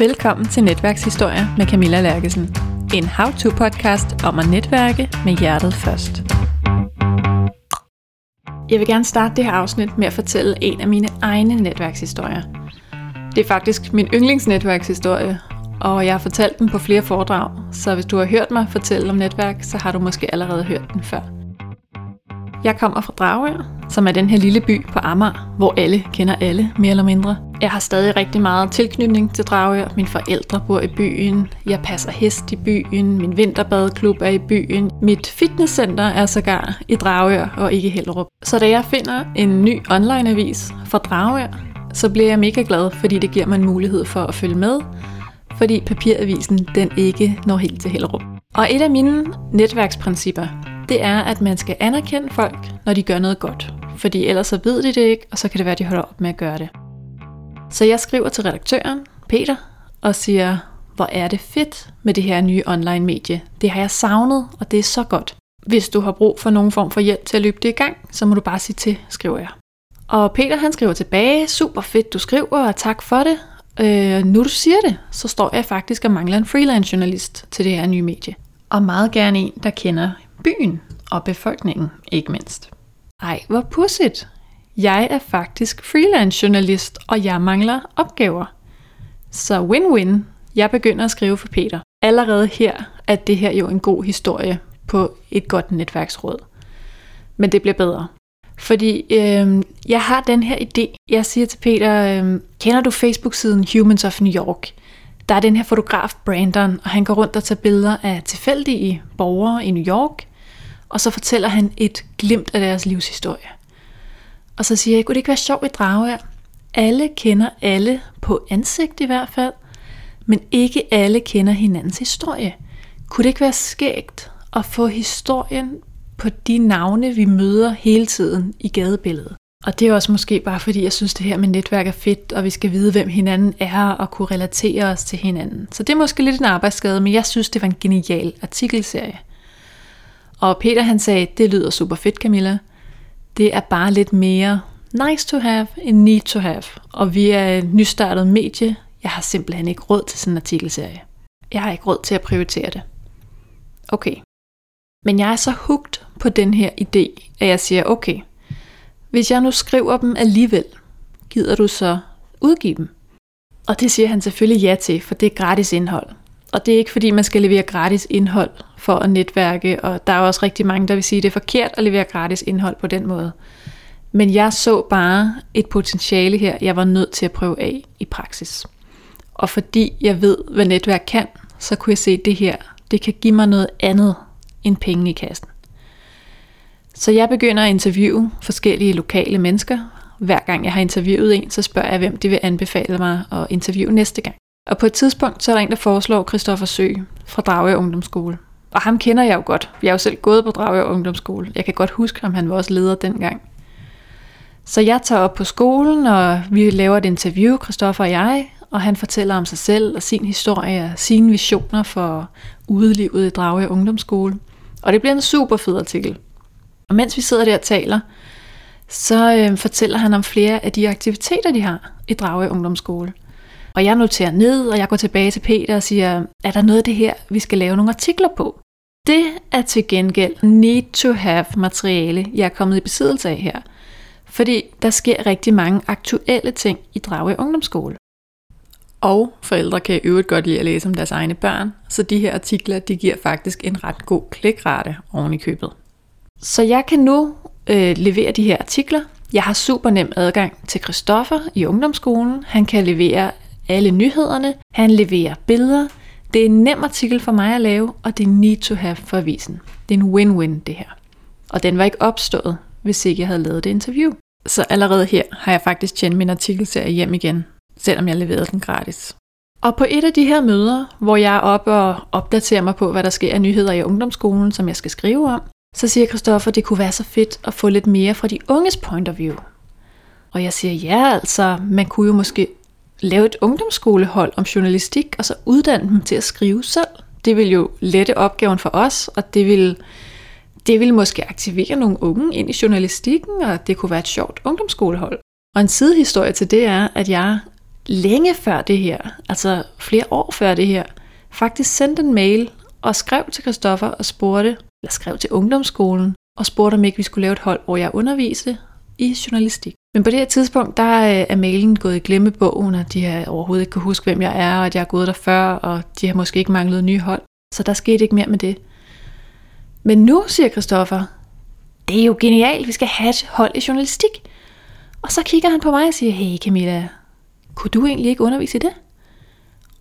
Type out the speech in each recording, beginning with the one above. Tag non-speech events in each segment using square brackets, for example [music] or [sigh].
Velkommen til Netværkshistorie med Camilla Lærkesen. En how-to-podcast om at netværke med hjertet først. Jeg vil gerne starte det her afsnit med at fortælle en af mine egne netværkshistorier. Det er faktisk min yndlingsnetværkshistorie, og jeg har fortalt den på flere foredrag, så hvis du har hørt mig fortælle om netværk, så har du måske allerede hørt den før. Jeg kommer fra Dragør, som er den her lille by på Amager, hvor alle kender alle, mere eller mindre. Jeg har stadig rigtig meget tilknytning til Dragør. Mine forældre bor i byen. Jeg passer hest i byen. Min vinterbadeklub er i byen. Mit fitnesscenter er sågar i Dragør og ikke Hellerup. Så da jeg finder en ny onlineavis fra Dragør, så bliver jeg mega glad, fordi det giver mig en mulighed for at følge med, fordi papiravisen den ikke når helt til Hellerup. Og et af mine netværksprincipper, det er, at man skal anerkende folk, når de gør noget godt. Fordi ellers så ved de det ikke, og så kan det være, at de holder op med at gøre det. Så jeg skriver til redaktøren, Peter, og siger, hvor er det fedt med det her nye online medie. Det har jeg savnet, og det er så godt. Hvis du har brug for nogen form for hjælp til at løbe det i gang, så må du bare sige til, skriver jeg. Og Peter han skriver tilbage, super fedt du skriver, og tak for det. Øh, nu du siger det, så står jeg faktisk og mangler en freelance journalist til det her nye medie. Og meget gerne en, der kender byen og befolkningen, ikke mindst. Ej, hvor pudsigt. Jeg er faktisk freelance journalist, og jeg mangler opgaver. Så win-win. Jeg begynder at skrive for Peter. Allerede her er det her jo en god historie på et godt netværksråd. Men det bliver bedre. Fordi øh, jeg har den her idé. Jeg siger til Peter, øh, kender du Facebook-siden Humans of New York? Der er den her fotograf Brandon, og han går rundt og tager billeder af tilfældige borgere i New York, og så fortæller han et glimt af deres livshistorie. Og så siger jeg, kunne det ikke være sjovt i Dragør? Alle kender alle, på ansigt i hvert fald, men ikke alle kender hinandens historie. Kunne det ikke være skægt at få historien på de navne, vi møder hele tiden i gadebilledet? Og det er også måske bare fordi, jeg synes, det her med netværk er fedt, og vi skal vide, hvem hinanden er, og kunne relatere os til hinanden. Så det er måske lidt en arbejdsskade, men jeg synes, det var en genial artikelserie. Og Peter han sagde, det lyder super fedt Camilla. Det er bare lidt mere nice to have end need to have. Og vi er et nystartet medie. Jeg har simpelthen ikke råd til sådan en artikelserie. Jeg har ikke råd til at prioritere det. Okay. Men jeg er så hugt på den her idé, at jeg siger, okay, hvis jeg nu skriver dem alligevel, gider du så udgive dem? Og det siger han selvfølgelig ja til, for det er gratis indhold. Og det er ikke fordi, man skal levere gratis indhold for at netværke, og der er også rigtig mange, der vil sige, at det er forkert at levere gratis indhold på den måde. Men jeg så bare et potentiale her, jeg var nødt til at prøve af i praksis. Og fordi jeg ved, hvad netværk kan, så kunne jeg se, at det her, det kan give mig noget andet end penge i kassen. Så jeg begynder at interviewe forskellige lokale mennesker. Hver gang jeg har interviewet en, så spørger jeg, hvem de vil anbefale mig at interviewe næste gang. Og på et tidspunkt, så er der en, der foreslår Christoffer Sø fra Drage Ungdomsskole. Og ham kender jeg jo godt. Jeg har jo selv gået på Dragør Ungdomsskole. Jeg kan godt huske ham, han var også leder dengang. Så jeg tager op på skolen, og vi laver et interview, Christoffer og jeg, og han fortæller om sig selv og sin historie og sine visioner for udelivet i Dragør Ungdomsskole. Og det bliver en super fed artikel. Og mens vi sidder der og taler, så øh, fortæller han om flere af de aktiviteter, de har i Drage Ungdomsskole. Og jeg noterer ned, og jeg går tilbage til Peter og siger, er der noget af det her, vi skal lave nogle artikler på? Det er til gengæld need to have materiale, jeg er kommet i besiddelse af her. Fordi der sker rigtig mange aktuelle ting i Drage Ungdomsskole. Og forældre kan i øvrigt godt lide at læse om deres egne børn, så de her artikler de giver faktisk en ret god klikrate oven i købet. Så jeg kan nu øh, levere de her artikler. Jeg har super nem adgang til Christoffer i ungdomsskolen. Han kan levere alle nyhederne. Han leverer billeder. Det er en nem artikel for mig at lave, og det er need to have for avisen. Det er en win-win det her. Og den var ikke opstået, hvis ikke jeg havde lavet det interview. Så allerede her har jeg faktisk tjent min artikelserie hjem igen, selvom jeg leverede den gratis. Og på et af de her møder, hvor jeg er oppe og opdaterer mig på, hvad der sker af nyheder i ungdomsskolen, som jeg skal skrive om, så siger Christoffer, at det kunne være så fedt at få lidt mere fra de unges point of view. Og jeg siger, ja altså, man kunne jo måske lave et ungdomsskolehold om journalistik, og så uddanne dem til at skrive selv. Det vil jo lette opgaven for os, og det vil, det vil måske aktivere nogle unge ind i journalistikken, og det kunne være et sjovt ungdomsskolehold. Og en sidehistorie til det er, at jeg længe før det her, altså flere år før det her, faktisk sendte en mail og skrev til Christoffer og spurgte, eller skrev til ungdomsskolen, og spurgte om ikke vi skulle lave et hold, hvor jeg underviste i journalistik. Men på det her tidspunkt, der øh, er mailen gået i glemmebogen, og de har overhovedet ikke kunne huske, hvem jeg er, og at jeg har gået der før, og de har måske ikke manglet nye hold. Så der skete ikke mere med det. Men nu, siger Christoffer, det er jo genialt, vi skal have et hold i journalistik. Og så kigger han på mig og siger, hey Camilla, kunne du egentlig ikke undervise i det?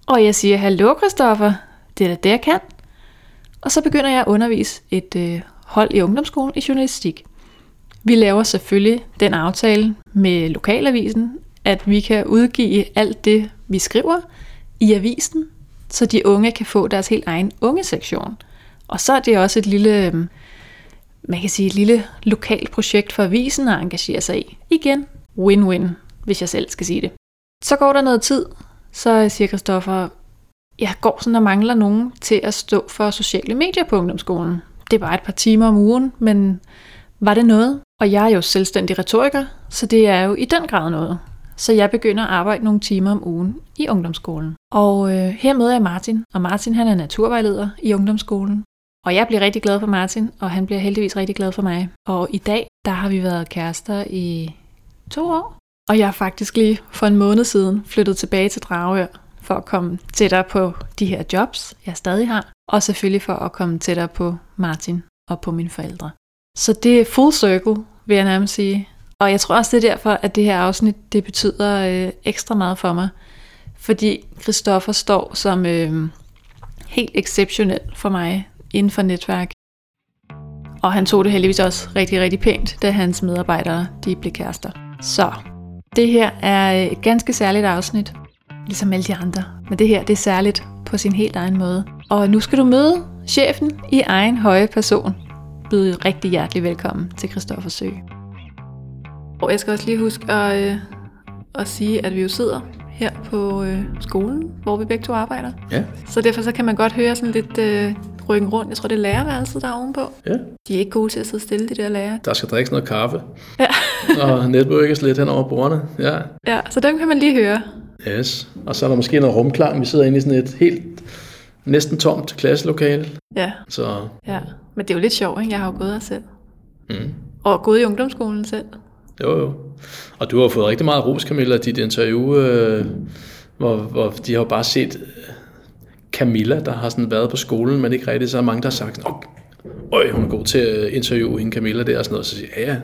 Og jeg siger, hallo Christoffer, det er da det, jeg kan. Og så begynder jeg at undervise et øh, hold i ungdomsskolen i journalistik. Vi laver selvfølgelig den aftale med lokalavisen, at vi kan udgive alt det, vi skriver i avisen, så de unge kan få deres helt egen unge sektion. Og så er det også et lille, øhm, man kan sige et lille lokalt projekt for avisen at engagere sig i. Igen, win-win, hvis jeg selv skal sige det. Så går der noget tid, så siger Christoffer, jeg går sådan og mangler nogen til at stå for sociale medier på ungdomsskolen. Det er bare et par timer om ugen, men var det noget? Og jeg er jo selvstændig retoriker, så det er jo i den grad noget. Så jeg begynder at arbejde nogle timer om ugen i ungdomsskolen. Og øh, her møder jeg Martin, og Martin han er naturvejleder i ungdomsskolen. Og jeg bliver rigtig glad for Martin, og han bliver heldigvis rigtig glad for mig. Og i dag, der har vi været kærester i to år. Og jeg er faktisk lige for en måned siden flyttet tilbage til Dragør, for at komme tættere på de her jobs, jeg stadig har. Og selvfølgelig for at komme tættere på Martin og på mine forældre. Så det er full circle, vil jeg nærmest sige. Og jeg tror også, det er derfor, at det her afsnit, det betyder øh, ekstra meget for mig. Fordi Christoffer står som øh, helt exceptionel for mig inden for netværk. Og han tog det heldigvis også rigtig, rigtig pænt, da hans medarbejdere de blev kærester. Så det her er øh, et ganske særligt afsnit, ligesom alle de andre. Men det her, det er særligt på sin helt egen måde. Og nu skal du møde chefen i egen høje person. Byd rigtig hjertelig velkommen til Christoffer Sø. Og jeg skal også lige huske at, øh, at sige, at vi jo sidder her på øh, skolen, hvor vi begge to arbejder. Ja. Så derfor så kan man godt høre sådan lidt øh, ryggen rundt. Jeg tror, det er lærerværelset, der er ovenpå. Ja. De er ikke gode til at sidde stille, de der lærer. Der skal drikkes noget kaffe, Ja. [laughs] og netbøkkes lidt hen over bordene. Ja. ja, så dem kan man lige høre. Yes. Og så er der måske noget rumklang. Vi sidder inde i sådan et helt næsten tomt klasselokale. Ja, Så ja. Men det er jo lidt sjovt, ikke? Jeg har jo gået her selv. mm. Og gået i ungdomsskolen selv. jo jo. Og du har fået rigtig meget ros, Camilla, af dit interview, øh, hvor, hvor de har jo bare set øh, Camilla, der har sådan været på skolen, men ikke rigtig så mange, der har sagt, sådan, Øj, hun er god til at interviewe hende Camilla der og sådan noget. Så siger jeg, ja, ja,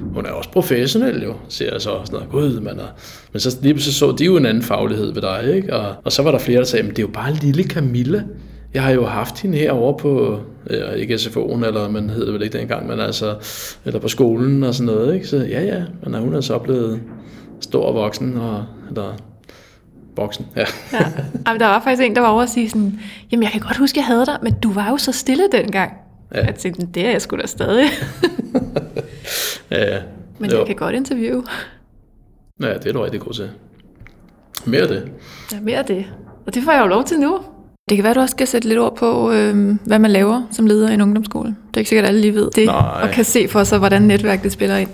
hun er også professionel jo, siger jeg så og sådan noget. Gud, man er. Men så lige så så de jo en anden faglighed ved dig, ikke? Og, og så var der flere, der sagde, men det er jo bare lille Camilla. Jeg har jo haft hende herovre på, ja, ikke SFO'en, eller man hed det vel ikke dengang, men altså, eller på skolen og sådan noget, ikke? Så ja, ja, men hun er så blevet stor og voksen, og, eller voksen, ja. Ja. Jamen, der var faktisk en, der var over at sige sådan, jamen jeg kan godt huske, jeg havde dig, men du var jo så stille dengang. Ja. Jeg tænkte, det er jeg sgu da stadig. Ja, [laughs] ja. men Jo. jeg kan godt interviewe. Ja, det er du rigtig god til. Mere af det. Ja, mere af det. Og det får jeg jo lov til nu. Det kan være, du også skal sætte lidt ord på, øh, hvad man laver som leder i en ungdomsskole. Det er ikke sikkert, at alle lige ved det, Nej. og kan se for sig, hvordan netværk det spiller ind.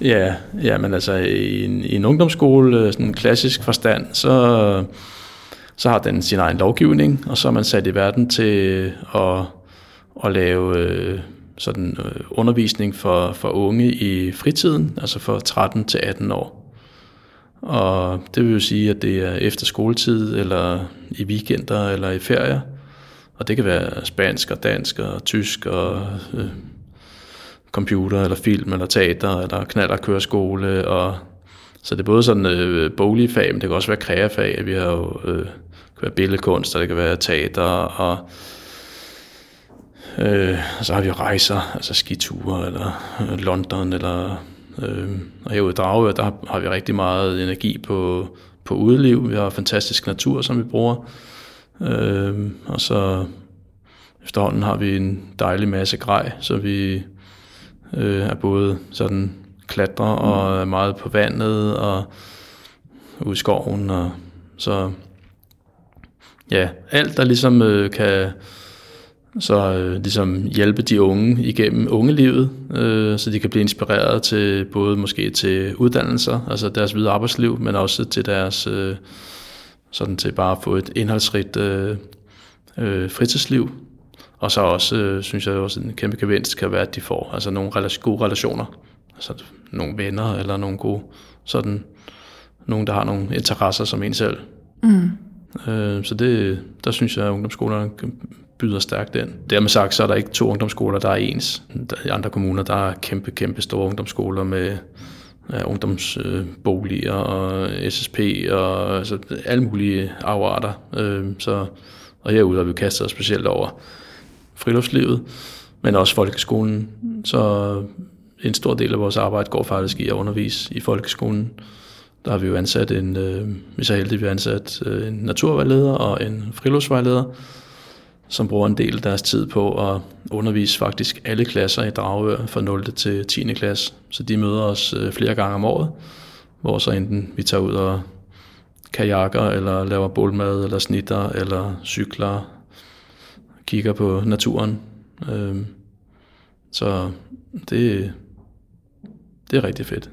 Ja, ja men altså i en, i en ungdomsskole, øh, sådan en klassisk forstand, så, så har den sin egen lovgivning, og så er man sat i verden til at, at lave øh, sådan øh, undervisning for, for unge i fritiden, altså for 13 til 18 år. Og det vil jo sige, at det er efter skoletid, eller i weekender, eller i ferier. Og det kan være spansk og dansk og tysk og øh, computer eller film eller teater eller knald og køreskole. Og, så det er både sådan øh, boglige fag, men det kan også være kreafag. Vi har jo øh, kan være billedkunst, og det kan være teater og Øh, og så har vi rejser, altså skiture, eller øh, London, eller øh, og herude i Dragør, der har, har vi rigtig meget energi på, på udeliv. Vi har fantastisk natur, som vi bruger. Øh, og så efterhånden har vi en dejlig masse grej, så vi øh, er både sådan klatrer og er meget på vandet og ude i skoven. Og, så ja, alt der ligesom øh, kan så øh, ligesom hjælpe de unge igennem ungelivet, øh, så de kan blive inspireret til både måske til uddannelser, altså deres videre arbejdsliv, men også til deres øh, sådan til bare at få et indholdsrigt øh, øh, fritidsliv. Og så også, øh, synes jeg også, en kæmpe gevinst kan være, at de får altså nogle rela- gode relationer, altså nogle venner eller nogle gode, sådan, nogen, der har nogle interesser som en selv. Mm. Øh, så det, der synes jeg, at ungdomsskolerne byder stærkt ind. Dermed sagt, så er der ikke to ungdomsskoler, der er ens. I andre kommuner, der er kæmpe, kæmpe store ungdomsskoler med ja, ungdomsboliger og SSP og altså, alle mulige afarter. Øh, så, og herude har vi kastet os specielt over friluftslivet, men også folkeskolen. Så en stor del af vores arbejde går faktisk i at undervise i folkeskolen. Der har vi jo ansat en, øh, vi så heldige, vi har ansat øh, en naturvejleder og en friluftsvejleder, som bruger en del af deres tid på at undervise faktisk alle klasser i Dragør fra 0. til 10. klasse. Så de møder os øh, flere gange om året, hvor så enten vi tager ud og kajakker, eller laver bålmad, eller snitter, eller cykler, kigger på naturen. Øhm, så det, det er rigtig fedt.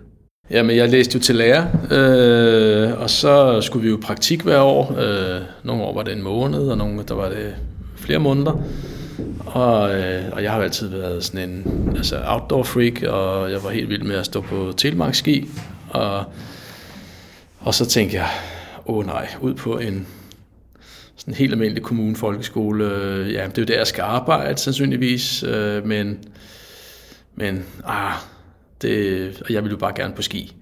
Jamen, jeg læste jo til lærer, øh, og så skulle vi jo praktik hver år. Øh, nogle år var det en måned, og nogle der var det flere måneder. Og, øh, og jeg har jo altid været sådan en altså outdoor freak, og jeg var helt vild med at stå på telemarkski. Og, og så tænkte jeg, åh nej, ud på en sådan helt almindelig kommune folkeskole. Ja, det er jo der, jeg skal arbejde sandsynligvis, øh, men, men ah, det, og jeg ville jo bare gerne på ski.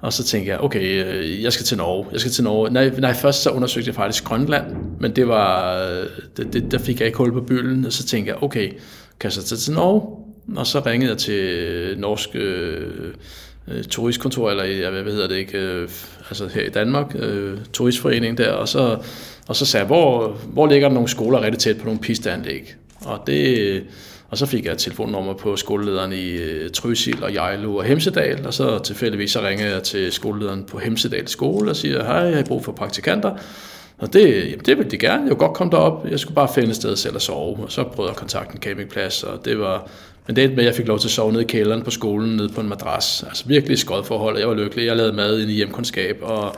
Og så tænkte jeg, okay, øh, jeg skal til Norge. Jeg skal til Norge. Nej, nej først så undersøgte jeg faktisk Grønland, men det var, øh, det, det, der fik jeg ikke hul på bylden, og så tænkte jeg, okay, kan jeg så tage til Norge? Og så ringede jeg til norsk øh, øh, turistkontor, eller jeg, hvad hedder det ikke, øh, altså her i Danmark, øh, turistforening der, og så, og så sagde jeg, hvor, hvor ligger der nogle skoler rigtig tæt på nogle pisteanlæg? Og det, og så fik jeg et telefonnummer på skolelederen i øh, Trysil og Jejlo og Hemsedal, og så tilfældigvis så ringede jeg til skolelederen på Hemsedal skole og siger, hej, jeg har brug for praktikanter. Og det, jamen, det ville de gerne. Jeg kunne godt komme derop. Jeg skulle bare finde et sted selv at sove. Og så prøvede jeg at kontakte en campingplads, og det var... Men det med, at jeg fik lov til at sove nede i kælderen på skolen, nede på en madras. Altså virkelig skodforhold, forhold. Jeg var lykkelig. Jeg lavede mad ind i hjemkundskab, og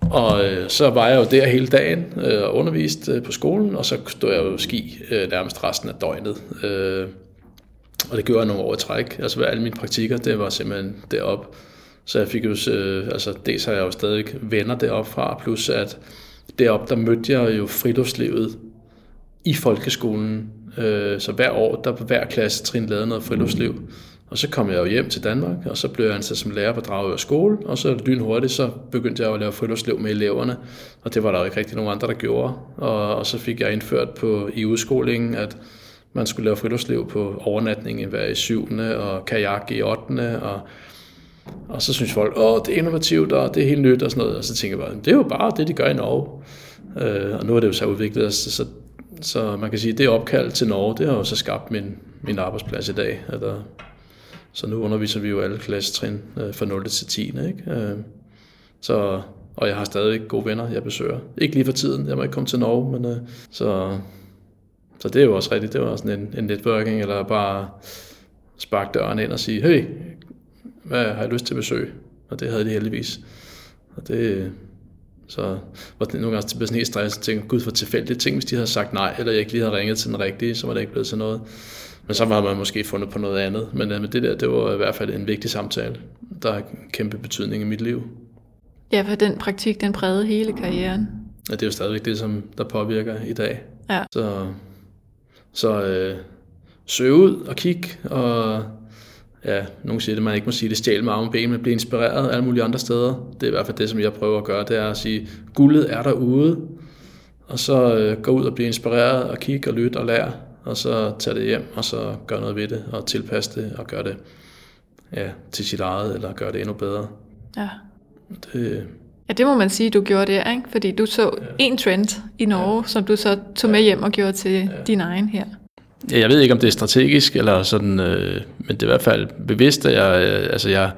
og øh, så var jeg jo der hele dagen øh, og underviste øh, på skolen, og så stod jeg jo ski øh, nærmest resten af døgnet. Øh, og det gjorde jeg nogle år i træk. Altså alle mine praktikker, det var simpelthen derop. Så jeg fik jo, øh, altså dels har jeg jo stadig venner deroppe fra, plus at derop der mødte jeg jo friluftslivet i folkeskolen. Øh, så hver år, der på hver klasse trin lavede noget friluftsliv. Og så kom jeg jo hjem til Danmark, og så blev jeg ansat som lærer på Dragør skole, og så lynhurtigt, så begyndte jeg at lave friluftsliv med eleverne, og det var der jo ikke rigtig nogen andre, der gjorde. Og, og så fik jeg indført på, i udskolingen, at man skulle lave friluftsliv på overnatning i hver i syvende, og kajak i 8. Og, og så synes folk, åh, det er innovativt, og det er helt nyt, og sådan noget. Og så tænker jeg bare, det er jo bare det, de gør i Norge. Øh, og nu er det jo så udviklet, så, så, så man kan sige, det opkald til Norge, det har jo så skabt min, min arbejdsplads i dag. At der, så nu underviser vi jo alle klassetrin øh, fra 0. til 10. Ikke? Øh, så, og jeg har stadig gode venner, jeg besøger. Ikke lige for tiden, jeg må ikke komme til Norge, men øh, så, så det er jo også rigtigt. Det var også en, en networking, eller bare sparke døren ind og sige, hey, hvad har jeg lyst til at besøge? Og det havde de heldigvis. Og det, så var det nogle gange til sådan helt stresset og tænkte, gud for tilfældigt ting, hvis de havde sagt nej, eller jeg ikke lige havde ringet til den rigtige, så var det ikke blevet til noget. Men så var man måske fundet på noget andet. Men, øh, men det der, det var i hvert fald en vigtig samtale, der har kæmpe betydning i mit liv. Ja, for den praktik, den prægede hele karrieren. Ja, det er jo stadigvæk det, som der påvirker i dag. Ja. Så, så øh, søg ud og kig, og ja, nogen siger det, man ikke må sige det, stjæl med arme ben, men blive inspireret alle mulige andre steder. Det er i hvert fald det, som jeg prøver at gøre, det er at sige, guldet er derude, og så øh, gå ud og blive inspireret, og kigge og lytte og lære, og så tage det hjem, og så gøre noget ved det, og tilpasse det, og gøre det ja, til sit eget, eller gøre det endnu bedre. Ja. Det, Ja, det må man sige, du gjorde der, ikke? Fordi du så ja. en trend i Norge, ja. som du så tog med hjem og gjorde til ja. din egen her. Ja, jeg ved ikke, om det er strategisk, eller sådan, øh, men det er i hvert fald bevidst, at jeg, øh, altså jeg,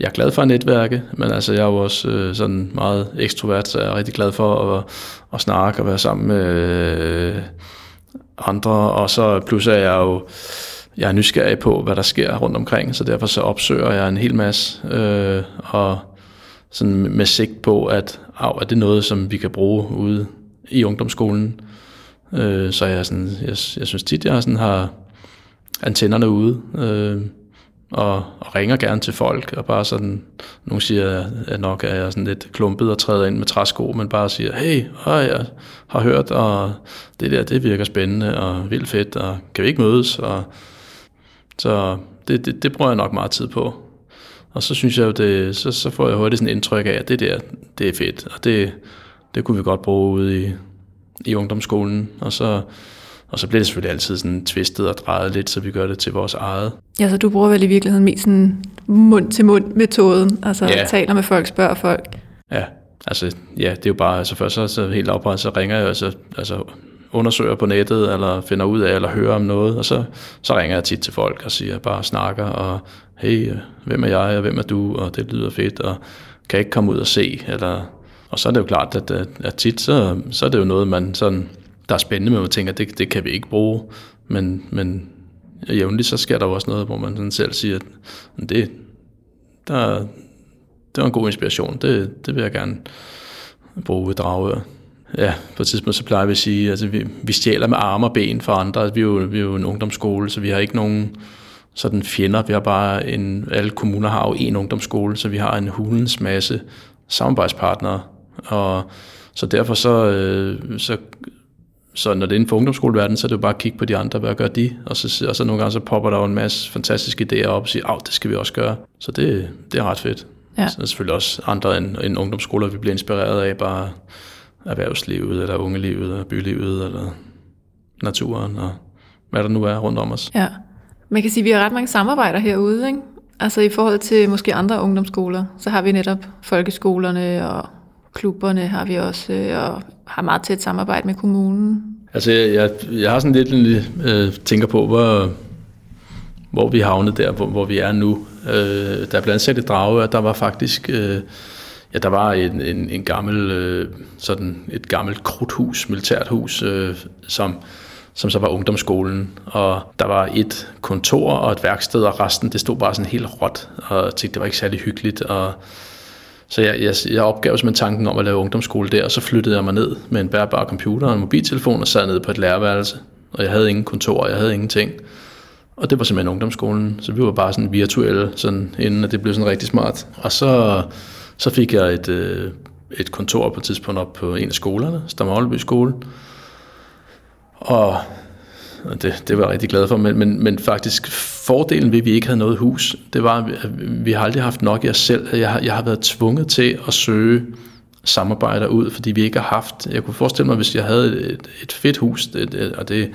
jeg er glad for at netværke, men altså jeg er jo også øh, sådan meget ekstrovert, så jeg er rigtig glad for at, at snakke og være sammen med øh, andre, og så plus er jeg jo jeg er nysgerrig på, hvad der sker rundt omkring, så derfor så opsøger jeg en hel masse, øh, og sådan med sigt på, at af, er det noget, som vi kan bruge ude i ungdomsskolen. Øh, så jeg, sådan, jeg, jeg synes tit, jeg sådan har antennerne ude, øh, og, og ringer gerne til folk, og bare sådan, nu siger, jeg nok er jeg sådan lidt klumpet og træder ind med træsko, men bare siger, hey, øh, jeg har hørt, og det der, det virker spændende og vildt fedt, og kan vi ikke mødes? Og, så det, det, det bruger jeg nok meget tid på. Og så synes jeg jo, det, så, så får jeg hurtigt sådan indtryk af, at det der, det er fedt, og det, det kunne vi godt bruge ude i, i ungdomsskolen. Og så, og så bliver det selvfølgelig altid sådan tvistet og drejet lidt, så vi gør det til vores eget. Ja, så du bruger vel i virkeligheden mest sådan mund-til-mund-metoden, altså ja. taler med folk, spørger folk. Ja, altså ja, det er jo bare, altså først så, så helt oprettet, så ringer jeg, altså, altså undersøger på nettet, eller finder ud af, eller hører om noget, og så, så ringer jeg tit til folk og siger, bare snakker, og hey, hvem er jeg, og hvem er du, og det lyder fedt, og kan ikke komme ud og se, eller, og så er det jo klart, at, at tit, så, så er det jo noget, man sådan, der er spændende, men man tænker, det, det kan vi ikke bruge, men, men jævnligt, så sker der jo også noget, hvor man sådan selv siger, at det, der, det var en god inspiration, det, det vil jeg gerne bruge ved Dragør ja, på et tidspunkt så plejer vi at sige, altså vi, vi stjæler med arme og ben for andre. Vi er, jo, vi er jo en ungdomsskole, så vi har ikke nogen sådan fjender. Vi har bare en, alle kommuner har jo en ungdomsskole, så vi har en hulens masse samarbejdspartnere. Og så derfor så, øh, så, så når det er inden for ungdomsskoleverdenen, så er det jo bare at kigge på de andre, hvad gør de? Og så, og så nogle gange så popper der jo en masse fantastiske idéer op og siger, at det skal vi også gøre. Så det, det er ret fedt. Ja. Så er selvfølgelig også andre end, end ungdomsskoler, vi bliver inspireret af, bare erhvervslivet, eller ungelivet, eller bylivet, eller naturen, og hvad der nu er rundt om os. Ja, man kan sige, at vi har ret mange samarbejder herude, ikke? Altså i forhold til måske andre ungdomsskoler, så har vi netop folkeskolerne og klubberne har vi også, øh, og har meget tæt samarbejde med kommunen. Altså jeg, jeg, jeg har sådan lidt øh, tænker på, hvor, hvor vi havnet der, hvor, hvor vi er nu. Øh, der er blandt andet drage, og der var faktisk øh, Ja, der var en, en, en gammel, øh, sådan et gammelt krudthus, militært hus, øh, som, som så var ungdomsskolen, og der var et kontor og et værksted, og resten, det stod bare sådan helt råt, og jeg tænkte, det var ikke særlig hyggeligt, og så jeg, jeg, jeg opgav simpelthen tanken om at lave ungdomsskole der, og så flyttede jeg mig ned med en bærbar computer og en mobiltelefon, og sad ned på et lærerværelse, og jeg havde ingen kontor, jeg havde ingenting. Og det var simpelthen ungdomsskolen, så vi var bare sådan virtuelle, sådan, inden at det blev sådan rigtig smart. Og så så fik jeg et, øh, et kontor på et tidspunkt op på en af skolerne, Stamholby skole. Og det, det var jeg rigtig glad for, men, men, men faktisk fordelen ved, at vi ikke havde noget hus, det var, at vi har aldrig haft nok i os selv. Jeg har, jeg har været tvunget til at søge samarbejder ud, fordi vi ikke har haft... Jeg kunne forestille mig, hvis jeg havde et, et fedt hus, det, det, og det,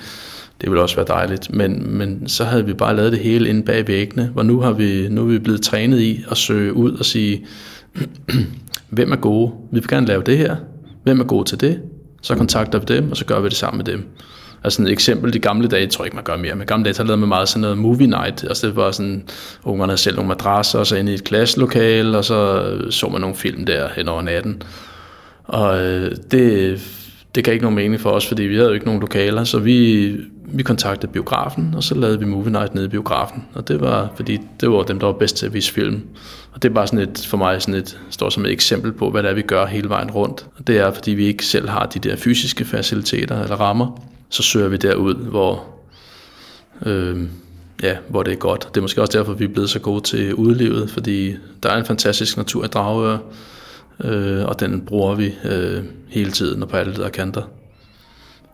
det ville også være dejligt, men, men så havde vi bare lavet det hele inde bag væggene, hvor nu har vi, nu er vi blevet trænet i at søge ud og sige, [clears throat] hvem er gode? Vi vil gerne lave det her. Hvem er gode til det? Så kontakter vi dem, og så gør vi det sammen med dem. Altså et eksempel, de gamle dage, jeg tror ikke, man gør mere, men gamle dage, så lavede man meget sådan noget movie night. Altså det var sådan, ungerne selv nogle madrasser, og så ind i et klasselokale, og så øh, så man nogle film der hen over natten. Og øh, det, det gav ikke nogen mening for os, fordi vi havde jo ikke nogen lokaler, så vi, vi kontaktede biografen, og så lavede vi movie night nede i biografen. Og det var, fordi det var dem, der var bedst til at vise film. Og det er bare sådan et, for mig sådan et, står som et eksempel på, hvad det er, vi gør hele vejen rundt. Og det er, fordi vi ikke selv har de der fysiske faciliteter eller rammer, så søger vi derud, hvor, øh, ja, hvor det er godt. Det er måske også derfor, vi er blevet så gode til udlivet, fordi der er en fantastisk natur i Dragør, øh, og den bruger vi øh, hele tiden og på alle der kanter.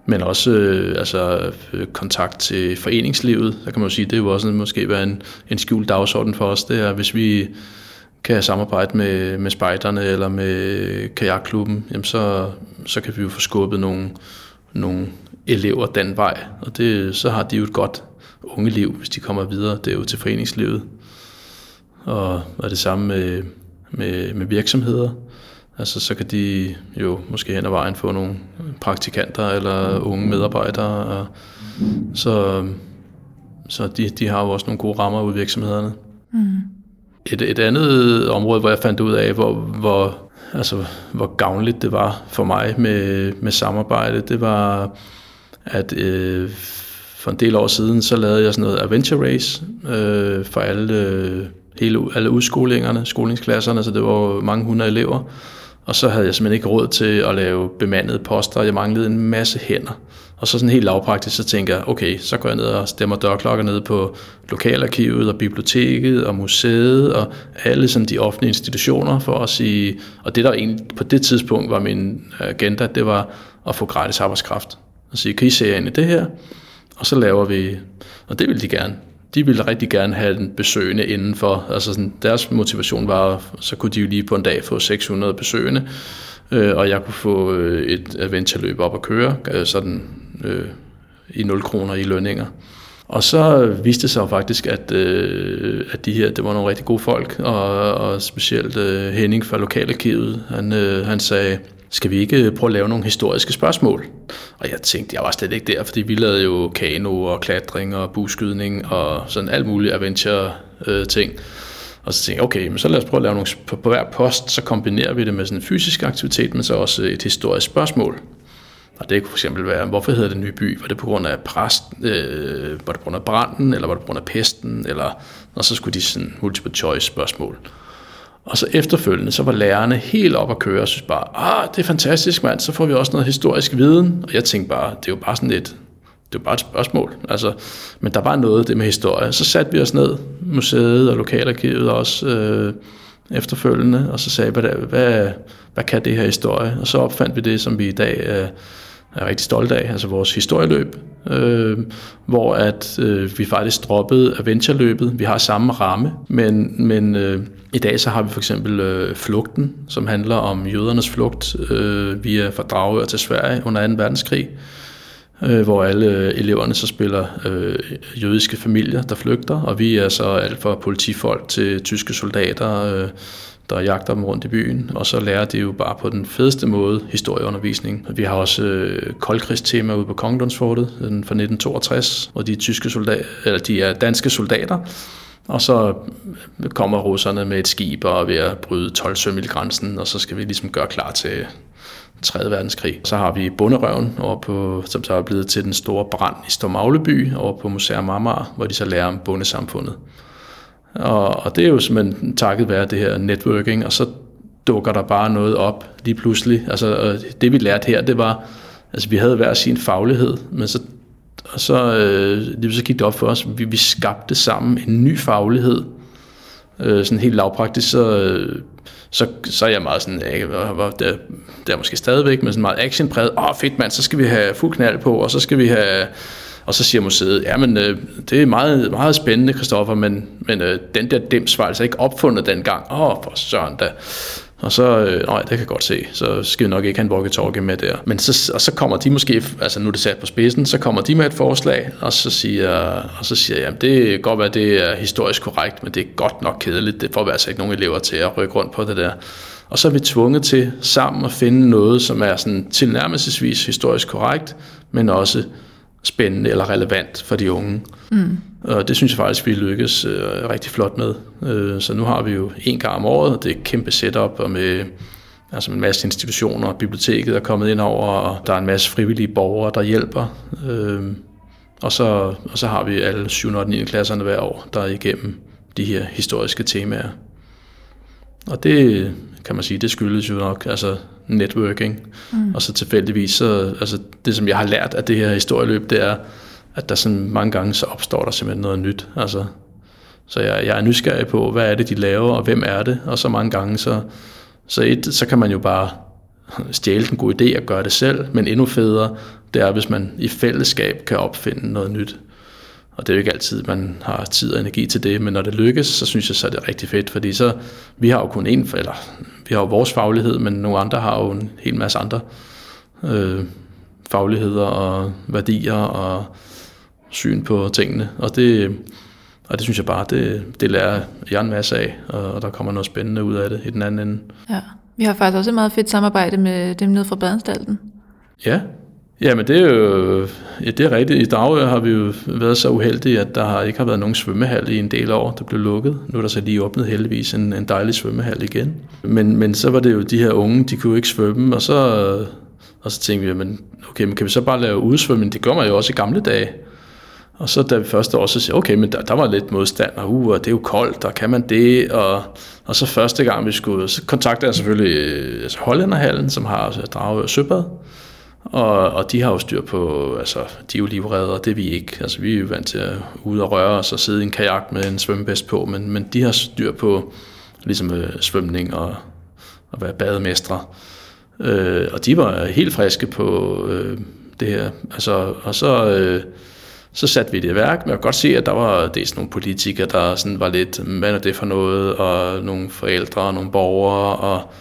Men også øh, altså, øh, kontakt til foreningslivet, der kan man jo sige, det er jo også måske være en, en skjult dagsorden for os, det er, hvis vi kan samarbejde med, med spejderne eller med kajakklubben, jamen så, så kan vi jo få skubbet nogle, nogle elever den vej, og det, så har de jo et godt unge liv, hvis de kommer videre det er jo til foreningslivet. Og, og det samme med, med, med virksomheder. Altså så kan de jo måske hen ad vejen få nogle praktikanter eller unge medarbejdere. Og så så de, de har jo også nogle gode rammer ud i virksomhederne. Mm. Et, et andet område, hvor jeg fandt ud af, hvor, hvor, altså, hvor gavnligt det var for mig med, med samarbejde, det var, at øh, for en del år siden, så lavede jeg sådan noget adventure race øh, for alle, øh, hele, alle udskolingerne, skolingsklasserne, så det var mange hundrede elever. Og så havde jeg simpelthen ikke råd til at lave bemandede poster, jeg manglede en masse hænder. Og så sådan helt lavpraktisk, så tænker jeg, okay, så går jeg ned og stemmer dørklokker ned på lokalarkivet og biblioteket og museet og alle sådan de offentlige institutioner for at sige, og det der egentlig på det tidspunkt var min agenda, det var at få gratis arbejdskraft. Og sige, kan I se ind i det her? Og så laver vi, og det vil de gerne. De ville rigtig gerne have den besøgende indenfor. Altså sådan, deres motivation var, så kunne de jo lige på en dag få 600 besøgende, øh, og jeg kunne få øh, et adventureløb op at køre, øh, sådan øh, i 0 kroner i lønninger. Og så viste det sig jo faktisk, at, øh, at de her, det var nogle rigtig gode folk, og, og specielt øh, Henning fra Lokalarkivet, han, øh, han sagde, skal vi ikke prøve at lave nogle historiske spørgsmål? Og jeg tænkte, jeg var slet ikke der, fordi vi lavede jo kano og klatring og buskydning og sådan alt muligt adventure-ting. Øh, og så tænkte jeg, okay, men så lad os prøve at lave nogle, på, på hver post, så kombinerer vi det med sådan en fysisk aktivitet, men så også et historisk spørgsmål. Og det kunne fx være, hvorfor hedder det nye By? Var det på grund af præst, øh, var det på grund af branden, eller var det på grund af pesten? Eller, og så skulle de sådan multiple choice spørgsmål. Og så efterfølgende, så var lærerne helt op at køre og synes bare, ah, det er fantastisk mand, så får vi også noget historisk viden. Og jeg tænkte bare, det er jo bare sådan et, det er bare et spørgsmål. Altså, men der var noget det med historie. Så satte vi os ned, museet og lokalarkivet også øh, efterfølgende, og så sagde vi, hvad, hvad, hvad kan det her historie? Og så opfandt vi det, som vi i dag øh, er rigtig stolte af, altså vores historieløb, øh, hvor at øh, vi faktisk droppede adventureløbet. Vi har samme ramme, men, men øh, i dag så har vi for eksempel øh, Flugten, som handler om jødernes flugt øh, via fra Dragør til Sverige under 2. verdenskrig, øh, hvor alle øh, eleverne så spiller øh, jødiske familier, der flygter, og vi er så alt fra politifolk til tyske soldater, øh, der jagter dem rundt i byen, og så lærer de jo bare på den fedeste måde historieundervisning. Vi har også øh, koldkrigstema ude på Kongelundsfortet fra 1962, hvor de tyske soldater, eller de er danske soldater, og så kommer russerne med et skib og er ved at bryde 12 grænsen, og så skal vi ligesom gøre klar til 3. verdenskrig. Så har vi Bunderøven, over på, som så er blevet til den store brand i Stormagleby over på Museum Marmar, hvor de så lærer om bundesamfundet. Og, og det er jo simpelthen takket være det her networking, og så dukker der bare noget op lige pludselig. Altså øh, det vi lærte her, det var, altså vi havde hver sin faglighed, men så, og så, øh, lige så gik det op for os, vi, vi skabte sammen en ny faglighed, øh, sådan helt lavpraktisk, så, øh, så, så er jeg meget sådan, jeg, det, det er måske stadigvæk, men sådan meget actionpræget, åh oh, fedt mand, så skal vi have fuld knald på, og så skal vi have og så siger museet, ja, men øh, det er meget, meget spændende, Kristoffer, men, men øh, den der dims var altså ikke opfundet dengang. Åh, oh, for søren da. Og så, øh, nej, det kan jeg godt se, så skal vi nok ikke have en walkie-talkie med der. Men så, og så kommer de måske, altså nu er det sat på spidsen, så kommer de med et forslag, og så siger, og så siger jeg, det kan godt være, det er historisk korrekt, men det er godt nok kedeligt, det får vi altså ikke nogen elever til at rykke rundt på det der. Og så er vi tvunget til sammen at finde noget, som er sådan tilnærmelsesvis historisk korrekt, men også spændende eller relevant for de unge. Mm. Og det synes jeg faktisk, vi lykkes øh, rigtig flot med. Øh, så nu har vi jo en gang om året, det er et kæmpe setup, og med altså en masse institutioner, biblioteket er kommet ind over, og der er en masse frivillige borgere, der hjælper. Øh, og, så, og så har vi alle 7. og 9. klasserne hver år, der er igennem de her historiske temaer. Og det kan man sige, det skyldes jo nok altså networking. Mm. Og så tilfældigvis, så, altså det som jeg har lært af det her historieløb, det er, at der sådan mange gange, så opstår der simpelthen noget nyt. Altså, så jeg, jeg er nysgerrig på, hvad er det, de laver, og hvem er det? Og så mange gange, så, så, et, så kan man jo bare stjæle den gode idé og gøre det selv, men endnu federe, det er, hvis man i fællesskab kan opfinde noget nyt. Og det er jo ikke altid, man har tid og energi til det, men når det lykkes, så synes jeg, så er det rigtig fedt, fordi så, vi har jo kun en, eller vi har jo vores faglighed, men nogle andre har jo en hel masse andre øh, fagligheder og værdier og syn på tingene, og det, og det synes jeg bare, det, det lærer jeg en masse af, og der kommer noget spændende ud af det i den anden ende. Ja, vi har faktisk også et meget fedt samarbejde med dem nede fra Badeanstalten. Ja, Ja, men det er jo ja, det er rigtigt. I Dragør har vi jo været så uheldige, at der ikke har været nogen svømmehal i en del år. Det blev lukket. Nu er der så lige åbnet heldigvis en, en dejlig svømmehal igen. Men, men så var det jo de her unge, de kunne ikke svømme, og så, Og så tænkte vi, men okay, men kan vi så bare lave udsvømning? Det gør man jo også i gamle dage. Og så da vi første år, så siger okay, men der, der var lidt modstand, og uh, det er jo koldt, og kan man det? Og, og så første gang vi skulle, så kontaktede jeg selvfølgelig øh, altså Hollænderhallen, som har altså, Drage og Søbad. Og, og de har jo styr på, altså de er jo livredder, det er vi ikke. Altså vi er jo vant til at ud og røre os og sidde i en kajak med en svømmebæst på, men, men de har styr på ligesom øh, svømning og at være bademestre. Øh, og de var helt friske på øh, det her. Altså, og så, øh, så satte vi det i værk, men jeg kan godt se, at der var dels nogle politikere, der sådan var lidt, hvad er det for noget, og nogle forældre og nogle borgere, og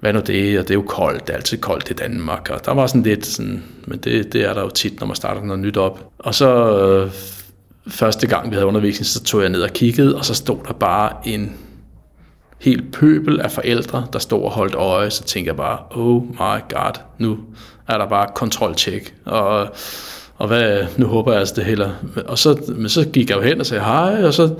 hvad nu det, og det er jo koldt, det er altid koldt i Danmark, og der var sådan lidt sådan, men det, det er der jo tit, når man starter noget nyt op. Og så øh, første gang, vi havde undervisning, så tog jeg ned og kiggede, og så stod der bare en helt pøbel af forældre, der stod og holdt øje, så tænkte jeg bare, oh my god, nu er der bare kontroltjek, og, og hvad, nu håber jeg altså det heller. Og så, men så gik jeg jo hen og sagde hej, og så,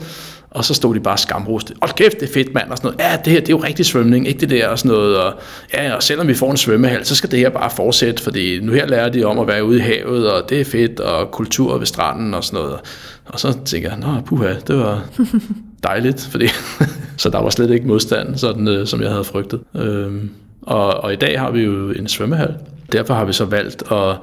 og så stod de bare skamroste. Hold kæft, det er fedt, mand, og sådan noget. Ja, det her, det er jo rigtig svømning, ikke det der, og sådan noget. Og, ja, og selvom vi får en svømmehal, så skal det her bare fortsætte, fordi nu her lærer de om at være ude i havet, og det er fedt, og kultur ved stranden og sådan noget. Og så tænker jeg, nå, puha, det var [laughs] dejligt, fordi [laughs] så der var slet ikke modstand, sådan, øh, som jeg havde frygtet. Øhm, og, og i dag har vi jo en svømmehal. Derfor har vi så valgt at,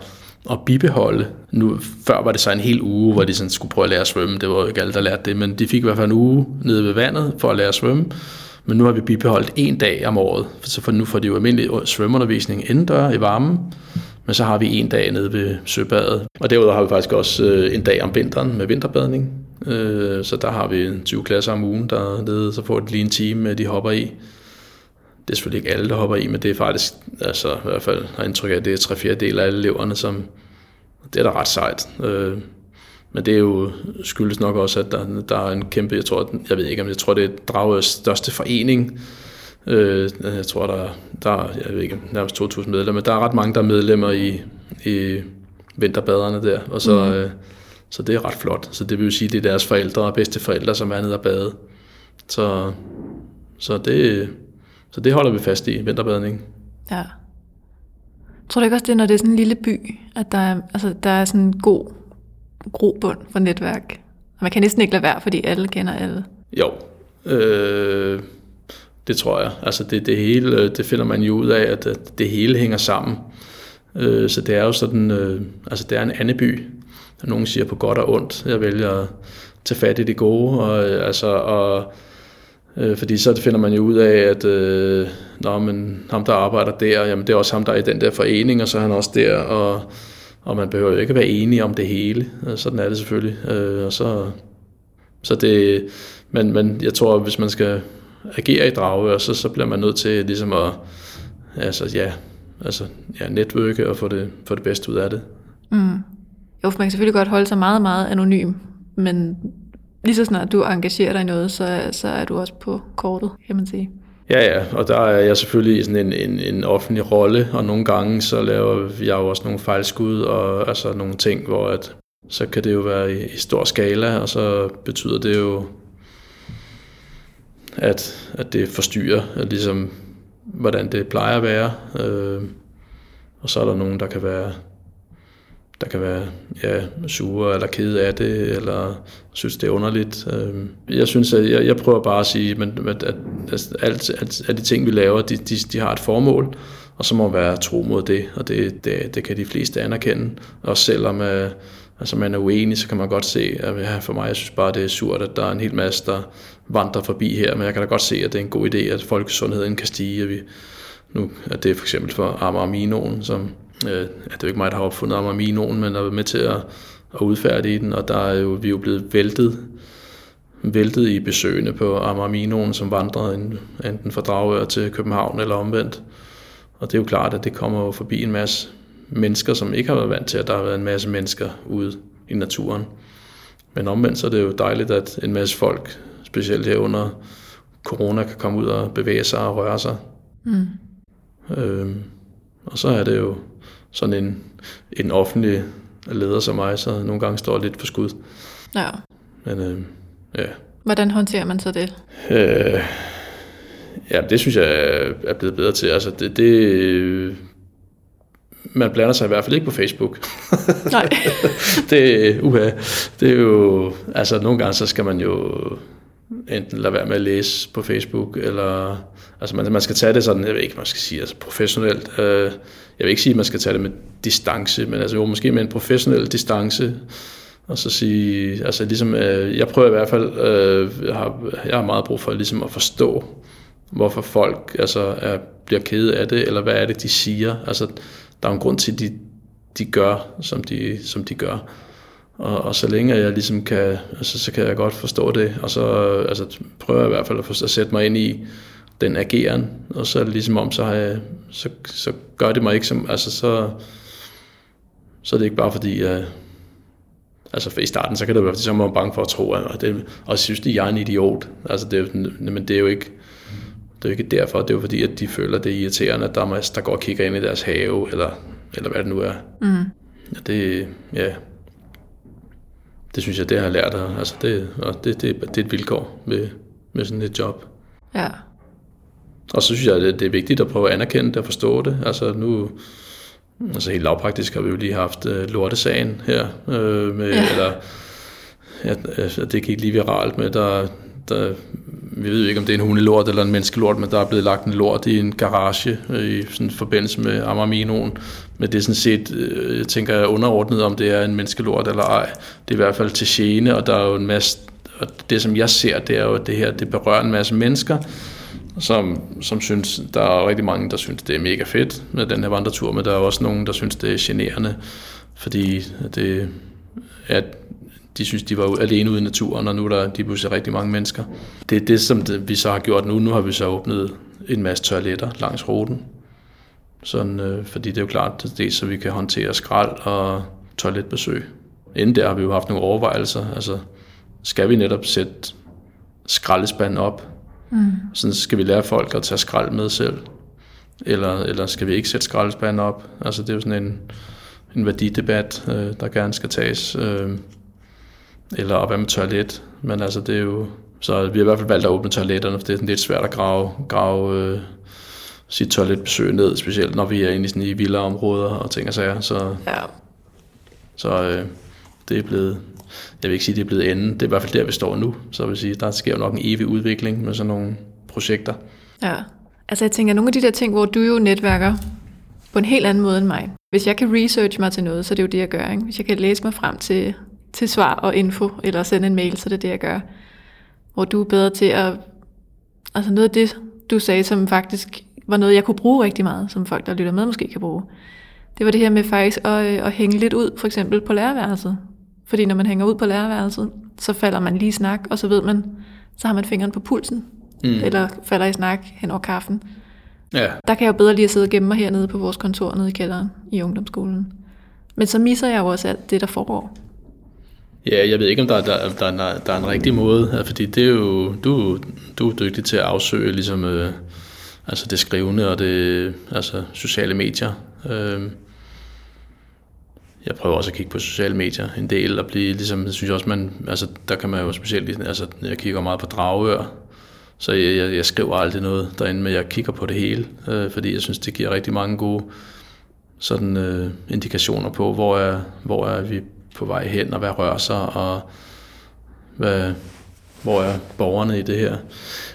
at bibeholde. Nu, før var det så en hel uge, hvor de sådan skulle prøve at lære at svømme. Det var jo ikke alle, der lærte det, men de fik i hvert fald en uge nede ved vandet for at lære at svømme. Men nu har vi bibeholdt en dag om året, så for nu får de jo almindelig svømmeundervisning indendør i varmen, men så har vi en dag nede ved søbadet. Og derudover har vi faktisk også øh, en dag om vinteren med vinterbadning. Øh, så der har vi 20 klasser om ugen der nede, så får de lige en time, de hopper i. Det er selvfølgelig ikke alle, der hopper i, men det er faktisk, altså i hvert fald har indtryk af, at det er tre fjerde del af alle eleverne, som det er da ret sejt. Øh, men det er jo skyldes nok også, at der, der er en kæmpe, jeg tror, jeg ved ikke, om jeg tror, det er Dragøs største forening. Øh, jeg tror, der, der er, jeg ved ikke, nærmest 2.000 medlemmer, men der er ret mange, der er medlemmer i, i vinterbaderne der, og så, mm. øh, så det er ret flot. Så det vil jo sige, det er deres forældre og bedste forældre, som er nede og bade. Så, så, det, så det holder vi fast i, vinterbadning. Ja. Tror du ikke også, det er, når det er sådan en lille by, at der er, altså, der er sådan en god grobund for netværk? Og man kan næsten ikke lade være, fordi alle kender alle. Jo, øh, det tror jeg. Altså det, det hele, det finder man jo ud af, at det hele hænger sammen. Øh, så det er jo sådan, øh, altså det er en anden by. Nogen siger på godt og ondt. Jeg vælger at tage fat i det gode, og, altså, og, øh, fordi så finder man jo ud af, at øh, nå, men ham, der arbejder der, jamen det er også ham, der er i den der forening, og så er han også der, og, og man behøver jo ikke være enige om det hele. Øh, sådan er det selvfølgelig. Øh, og så, så det, men, men jeg tror, hvis man skal agere i Dragør, så, så bliver man nødt til ligesom at altså, ja, altså, ja, netværke og få det, få det bedste ud af det. Mm. Jo, for man kan selvfølgelig godt holde sig meget, meget anonym, men lige så snart du engagerer dig i noget, så, så er du også på kortet, kan man sige. Ja, ja, og der er jeg selvfølgelig i sådan en, en, en offentlig rolle, og nogle gange så laver jeg jo også nogle fejlskud, og altså nogle ting, hvor at, så kan det jo være i, i stor skala, og så betyder det jo, at, at det forstyrrer ligesom, hvordan det plejer at være. Øh, og så er der nogen, der kan være der kan være ja, sure eller ked af det, eller synes, det er underligt. Øhm, jeg synes, at jeg, jeg prøver bare at sige, at, at, at, at alt, at, at de ting, vi laver, de, de, de har et formål, og så må man være tro mod det, og det, det, det kan de fleste anerkende. Også selvom øh, altså man er uenig, så kan man godt se, at ja, for mig, jeg synes bare, det er surt, at der er en hel masse, der vandrer forbi her, men jeg kan da godt se, at det er en god idé, at folkesundheden kan stige, at vi, nu er det for eksempel for Aminoen, som øh, ja, det er jo ikke mig, der har opfundet Aminoen, men er med til at, at udfærdige den, og der er jo, vi er jo blevet væltet, væltet i besøgende på Aminoen, som vandrer enten fra Dragør til København eller omvendt. Og det er jo klart, at det kommer forbi en masse mennesker, som ikke har været vant til, at der har været en masse mennesker ude i naturen. Men omvendt så er det jo dejligt, at en masse folk, specielt her under corona, kan komme ud og bevæge sig og røre sig. Mm. Øhm, og så er det jo sådan en, en offentlig leder som mig, så nogle gange står lidt for skud. Ja. Men øhm, ja. Hvordan håndterer man så det? Øh, ja, det synes jeg er blevet bedre til. Altså det, det man blander sig i hvert fald ikke på Facebook. Nej. [laughs] det, uha, det er jo, altså nogle gange så skal man jo enten lade være med at læse på Facebook, eller altså man, man skal tage det sådan, jeg ved ikke, man skal sige, altså professionelt. Øh, jeg vil ikke sige, at man skal tage det med distance, men altså jo, måske med en professionel distance, og så sige, altså ligesom, øh, jeg prøver i hvert fald, øh, jeg, har, jeg har meget brug for ligesom at forstå, hvorfor folk altså, er, bliver kede af det, eller hvad er det, de siger. Altså, der er en grund til, at de, de gør, som de, som de gør. Og, og så længe jeg ligesom kan, altså, så kan jeg godt forstå det, og så altså, prøver jeg i hvert fald at, at sætte mig ind i den ageren, og så er det ligesom om, så, har jeg, så, så gør det mig ikke som, altså så, så er det ikke bare fordi, jeg, altså for i starten, så kan det være, fordi så er man bange for at tro, at det, og synes, at jeg er en idiot. Altså det, men det er jo ikke, det er jo ikke derfor, det er jo fordi, at de føler, at det er irriterende, at der er der går og kigger ind i deres have, eller, eller hvad det nu er. Mm. Ja, det, ja, det synes jeg, det har jeg lært, altså det, og det, det, det er et vilkår med, med sådan et job. Ja. Og så synes jeg, det, det er vigtigt at prøve at anerkende det og forstå det. Altså nu, altså helt lavpraktisk har vi jo lige haft uh, lortesagen her, øh, med, ja. eller ja, altså, det gik lige viralt med, der, der, vi ved ikke, om det er en hundelort eller en menneskelort, men der er blevet lagt en lort i en garage øh, i sådan forbindelse med Amarminoen. Men det er sådan set, øh, jeg tænker, jeg underordnet, om det er en menneskelort eller ej. Det er i hvert fald til gene, og der er jo en masse, og det som jeg ser, det er jo, at det her, det berører en masse mennesker, som, som synes, der er rigtig mange, der synes, det er mega fedt med den her vandretur, men der er også nogen, der synes, det er generende, fordi det, at de synes, de var alene ude i naturen, og nu er der de pludselig rigtig mange mennesker. Det er det, som det, vi så har gjort nu. Nu har vi så åbnet en masse toiletter langs ruten. Sådan, øh, fordi det er jo klart, det er så vi kan håndtere skrald og toiletbesøg. Inden der har vi jo haft nogle overvejelser. Altså, skal vi netop sætte skraldespanden op? Mm. Sådan skal vi lære folk at tage skrald med selv. Eller, eller skal vi ikke sætte skraldespanden op? Altså, det er jo sådan en, en værdidebat, øh, der gerne skal tages. Øh, eller op med toilet. Men altså, det er jo... Så vi har i hvert fald valgt at åbne toiletterne, for det er sådan lidt svært at grave, grave øh, sit toiletbesøg ned, specielt når vi er inde i, sådan i vilde områder og ting og sager. Så, ja. så øh, det er blevet, jeg vil ikke sige, det er blevet enden. Det er i hvert fald der, vi står nu. Så jeg vil sige, der sker jo nok en evig udvikling med sådan nogle projekter. Ja, altså jeg tænker, nogle af de der ting, hvor du jo netværker på en helt anden måde end mig. Hvis jeg kan research mig til noget, så er det jo det, jeg gør. Ikke? Hvis jeg kan læse mig frem til til svar og info, eller sende en mail, så det er det, jeg gør. Hvor du er bedre til at... Altså noget af det, du sagde, som faktisk var noget, jeg kunne bruge rigtig meget, som folk, der lytter med, måske kan bruge. Det var det her med faktisk at, at hænge lidt ud, for eksempel på lærerværelset. Fordi når man hænger ud på lærerværelset, så falder man lige i snak, og så ved man, så har man fingeren på pulsen, mm. eller falder i snak hen over kaffen. Ja. Der kan jeg jo bedre lige at sidde og gemme mig hernede på vores kontor nede i kælderen i ungdomsskolen. Men så misser jeg jo også alt det, der foregår. Ja, jeg ved ikke, om der, der, der, der, der er en rigtig måde, fordi det er jo, du, du er dygtig til at afsøge ligesom, øh, altså det skrivende og det altså sociale medier. Øh, jeg prøver også at kigge på sociale medier en del og blive ligesom, jeg synes også, man, altså der kan man jo specielt, altså jeg kigger meget på Dragør, så jeg, jeg, jeg skriver aldrig noget derinde, men jeg kigger på det hele, øh, fordi jeg synes, det giver rigtig mange gode sådan øh, indikationer på, hvor er, hvor er vi på vej hen, og hvad rører sig, og hvad, hvor er borgerne i det her.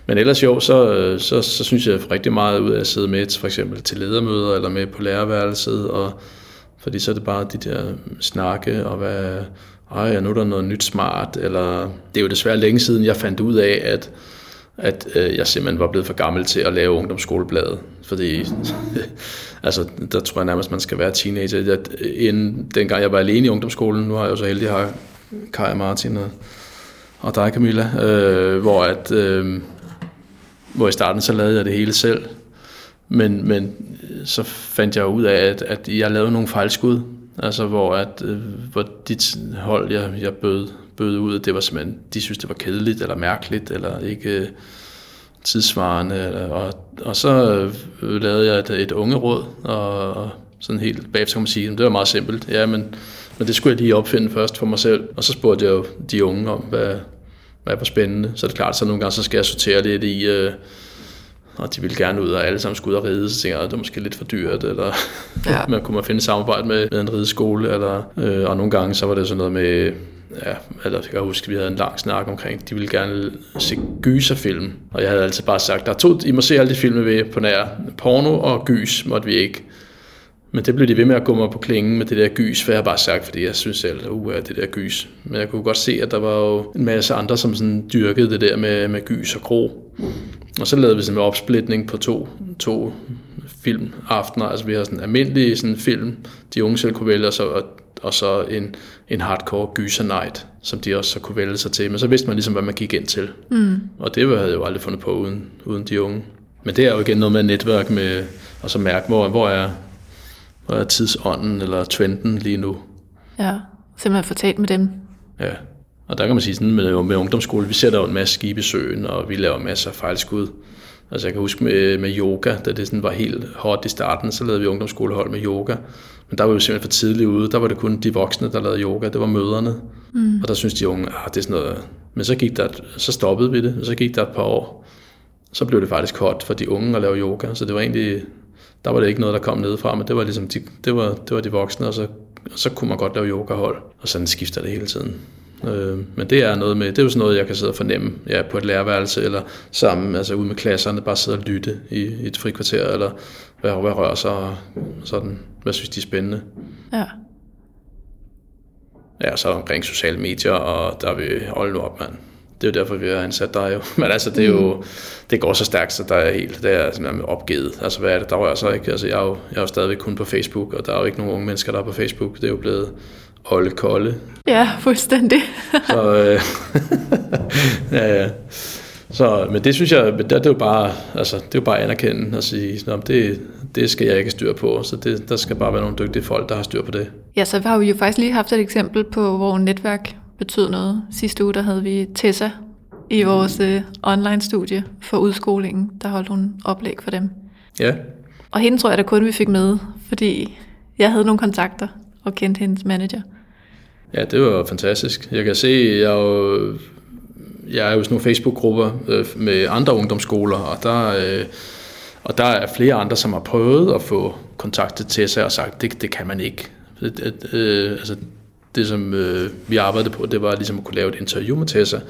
Men ellers jo, så, så, så synes jeg rigtig meget ud af at sidde med for eksempel til ledermøder, eller med på lærerværelset, og, fordi så er det bare de der snakke, og hvad, ej, nu er der noget nyt smart, eller det er jo desværre længe siden, jeg fandt ud af, at at øh, jeg simpelthen var blevet for gammel til at lave ungdomsskolebladet. Fordi [laughs] altså, der tror jeg nærmest, man skal være teenager. Jeg, inden, dengang jeg var alene i ungdomsskolen, nu har jeg jo så heldig at have Kai Martin og, og dig Camilla, øh, hvor, at, øh, hvor i starten så lavede jeg det hele selv. Men, men øh, så fandt jeg ud af, at, at jeg lavede nogle fejlskud, altså hvor, at, øh, hvor dit hold, jeg, jeg bød bød ud, det var simpelthen, de synes, det var kedeligt eller mærkeligt, eller ikke øh, tidsvarende. Og, og så øh, lavede jeg et, et unge råd, og, og sådan helt bagefter kan man sige, det var meget simpelt. Ja, men, men det skulle jeg lige opfinde først for mig selv. Og så spurgte jeg jo de unge om, hvad, hvad var spændende. Så er det klart, så nogle gange så skal jeg sortere lidt i, øh, og de ville gerne ud, og alle sammen skulle ud og ride, så tænkte jeg, at det er måske lidt for dyrt, eller Ja. [laughs] man kunne man finde samarbejde med, med en rideskole, eller, øh, og nogle gange så var det sådan noget med, ja, eller jeg kan huske, at vi havde en lang snak omkring, de ville gerne se gyserfilm, og jeg havde altid bare sagt, der er to, I må se alle de film ved på nær, porno og gys måtte vi ikke. Men det blev de ved med at gå mig på klingen med det der gys, for jeg har bare sagt, fordi jeg synes selv, uh, det der gys. Men jeg kunne godt se, at der var jo en masse andre, som sådan dyrkede det der med, med gys og gro. Og så lavede vi sådan en opsplitning på to, to filmaftener. Altså vi har sådan en almindelig sådan film, de unge selv kunne vælge, og så, og, og så en, en hardcore gyser night, som de også så kunne vælge sig til. Men så vidste man ligesom, hvad man gik ind til. Mm. Og det havde jeg jo aldrig fundet på uden, uden de unge. Men det er jo igen noget med netværk med, og så mærke, hvor, hvor er, hvor er tidsånden eller trenden lige nu. Ja, simpelthen få talt med dem. Ja. Og der kan man sige sådan med, med ungdomsskole, vi sætter jo en masse skibe i søen, og vi laver masser af fejlskud. Altså jeg kan huske med, med yoga, da det sådan var helt hot i starten, så lavede vi ungdomsskolehold med yoga. Men der var vi jo simpelthen for tidligt ude. Der var det kun de voksne, der lavede yoga. Det var møderne. Mm. Og der synes de unge, ah, det er sådan noget... Men så, gik der, så stoppede vi det, og så gik der et par år. Så blev det faktisk hot for de unge at lave yoga. Så det var egentlig... Der var det ikke noget, der kom nedefra, men det var ligesom de, det var, det var de voksne, og så, og så kunne man godt lave yogahold. Og sådan skifter det hele tiden. Øh, men det er noget med, det er jo sådan noget, jeg kan sidde og fornemme ja, på et lærerværelse, eller sammen, altså ude med klasserne, bare sidde og lytte i, i et frikvarter, eller hvad, hvad rører sig, og sådan, hvad synes de er spændende. Ja. Ja, så omkring sociale medier, og der er vi, hold nu op, mand. Det er jo derfor, vi har ansat dig jo. [laughs] Men altså, det er jo, det går så stærkt, så der er helt, det er simpelthen opgivet. Altså, hvad er det, der rører sig ikke? Altså, jeg er jo, jeg er jo stadigvæk kun på Facebook, og der er jo ikke nogen unge mennesker, der er på Facebook. Det er jo blevet olde kolde. Ja, fuldstændig. Så, øh, [laughs] ja, ja. Så, men det synes jeg, men det, det er jo bare, altså, det er jo bare at anerkende og sige, at det, det skal jeg ikke have styr på, så det, der skal bare være nogle dygtige folk, der har styr på det. Ja, så har vi jo faktisk lige haft et eksempel på, hvor netværk betød noget. Sidste uge, der havde vi Tessa i vores øh, online-studie for udskolingen. Der holdt hun oplæg for dem. Ja, Og hende tror jeg da kun, vi fik med, fordi jeg havde nogle kontakter og kendte hendes manager. Ja, det var fantastisk. Jeg kan se, jeg er jo, jeg er jo sådan nogle Facebook-grupper øh, med andre ungdomsskoler, og der, øh, og der er flere andre, som har prøvet at få kontaktet til sig og sagt, det, det kan man ikke. Det, det, øh, altså, det, som øh, vi arbejdede på, det var ligesom at kunne lave et interview med Tessa,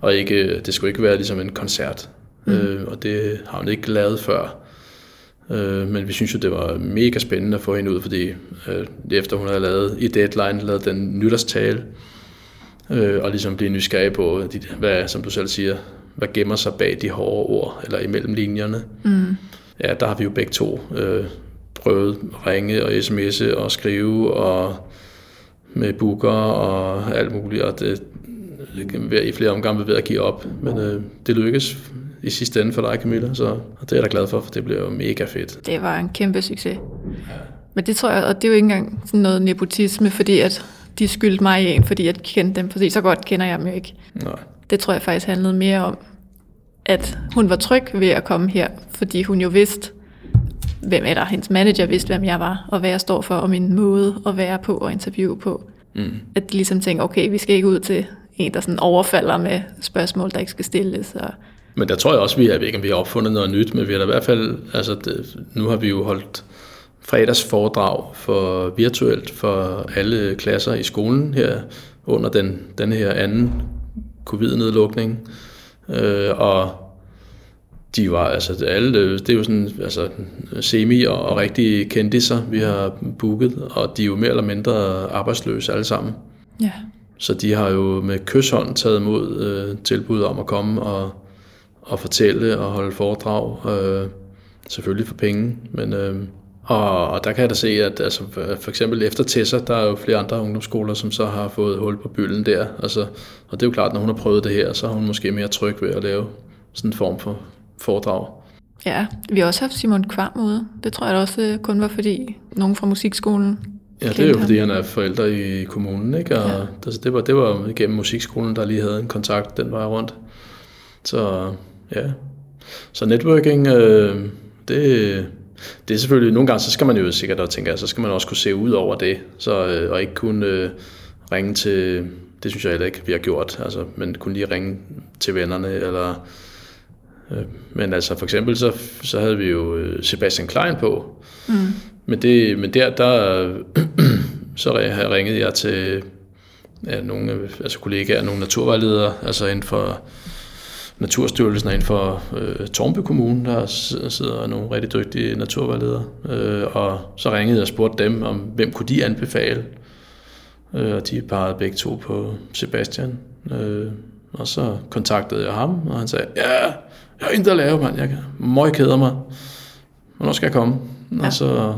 og ikke, det skulle ikke være ligesom en koncert. Mm. Øh, og det har hun ikke lavet før. Øh, men vi synes jo, det var mega spændende at få hende ud, fordi øh, efter hun havde lavet i Deadline, lavet den nytårstale, øh, og ligesom blive nysgerrig på, de, hvad, som du selv siger, hvad gemmer sig bag de hårde ord, eller imellem linjerne. Mm. Ja, der har vi jo begge to øh, prøvet at ringe og sms'e og skrive, og med booker og alt muligt, og det, i flere omgange ved at give op, men øh, det lykkes i sidste ende for dig, Camilla, så og det er jeg da glad for, for det bliver jo mega fedt. Det var en kæmpe succes. Men det tror jeg, og det er jo ikke engang sådan noget nepotisme, fordi at de skyldte mig en, fordi jeg kendte dem, fordi så godt kender jeg dem jo ikke. Nej. Det tror jeg faktisk handlede mere om, at hun var tryg ved at komme her, fordi hun jo vidste, hvem eller hendes manager vidste, hvem jeg var, og hvad jeg står for, og min måde at være på og interviewe på. Mm. At de ligesom tænker, okay, vi skal ikke ud til en, der sådan overfalder med spørgsmål, der ikke skal stilles. Og Men der tror jeg også, vi har, jeg ved ikke, om vi har opfundet noget nyt, men vi har i hvert fald, altså det, nu har vi jo holdt fredagsforedrag for virtuelt for alle klasser i skolen her under den, den her anden covid-nedlukning. Øh, og de var, altså alle, det er jo sådan, altså semi og, og rigtige kendiser, vi har booket, og de er jo mere eller mindre arbejdsløse alle sammen. ja, Så de har jo med kysshånd taget imod øh, tilbud om at komme og, og fortælle og holde foredrag. Øh, selvfølgelig for penge, men øh, og, og der kan jeg da se, at altså, for eksempel efter Tessa, der er jo flere andre ungdomsskoler, som så har fået hul på bylden der. Altså, og det er jo klart, når hun har prøvet det her, så er hun måske mere tryg ved at lave sådan en form for foredrag. ja. Vi har også haft Simon Kvam ude. Det tror jeg da også øh, kun var fordi nogen fra musikskolen Ja, det er jo ham. fordi, han er forældre i kommunen, ikke? Og Ja. det, det, var, det var igennem musikskolen, der lige havde en kontakt den vej rundt. Så ja, så networking, øh, det, det er selvfølgelig, nogle gange, så skal man jo sikkert, og tænker, jeg, så skal man også kunne se ud over det, så, øh, og ikke kun øh, ringe til, det synes jeg heller ikke, vi har gjort, altså, men kun lige ringe til vennerne, eller Øh, men altså for eksempel, så, så havde vi jo øh, Sebastian Klein på. Mm. Men, det, men der, der [clears throat] så ringede jeg til ja, nogle altså kollegaer, nogle naturvejledere, altså inden for Naturstyrelsen og inden for øh, Tornby Kommune, der sidder nogle rigtig dygtige naturvejledere. Øh, og så ringede jeg og spurgte dem, om hvem kunne de anbefale. Øh, og de pegede begge to på Sebastian. Øh, og så kontaktede jeg ham, og han sagde, ja, jeg har intet at lave, mand. Jeg møg keder mig. Hvornår skal jeg komme? Ja. Og så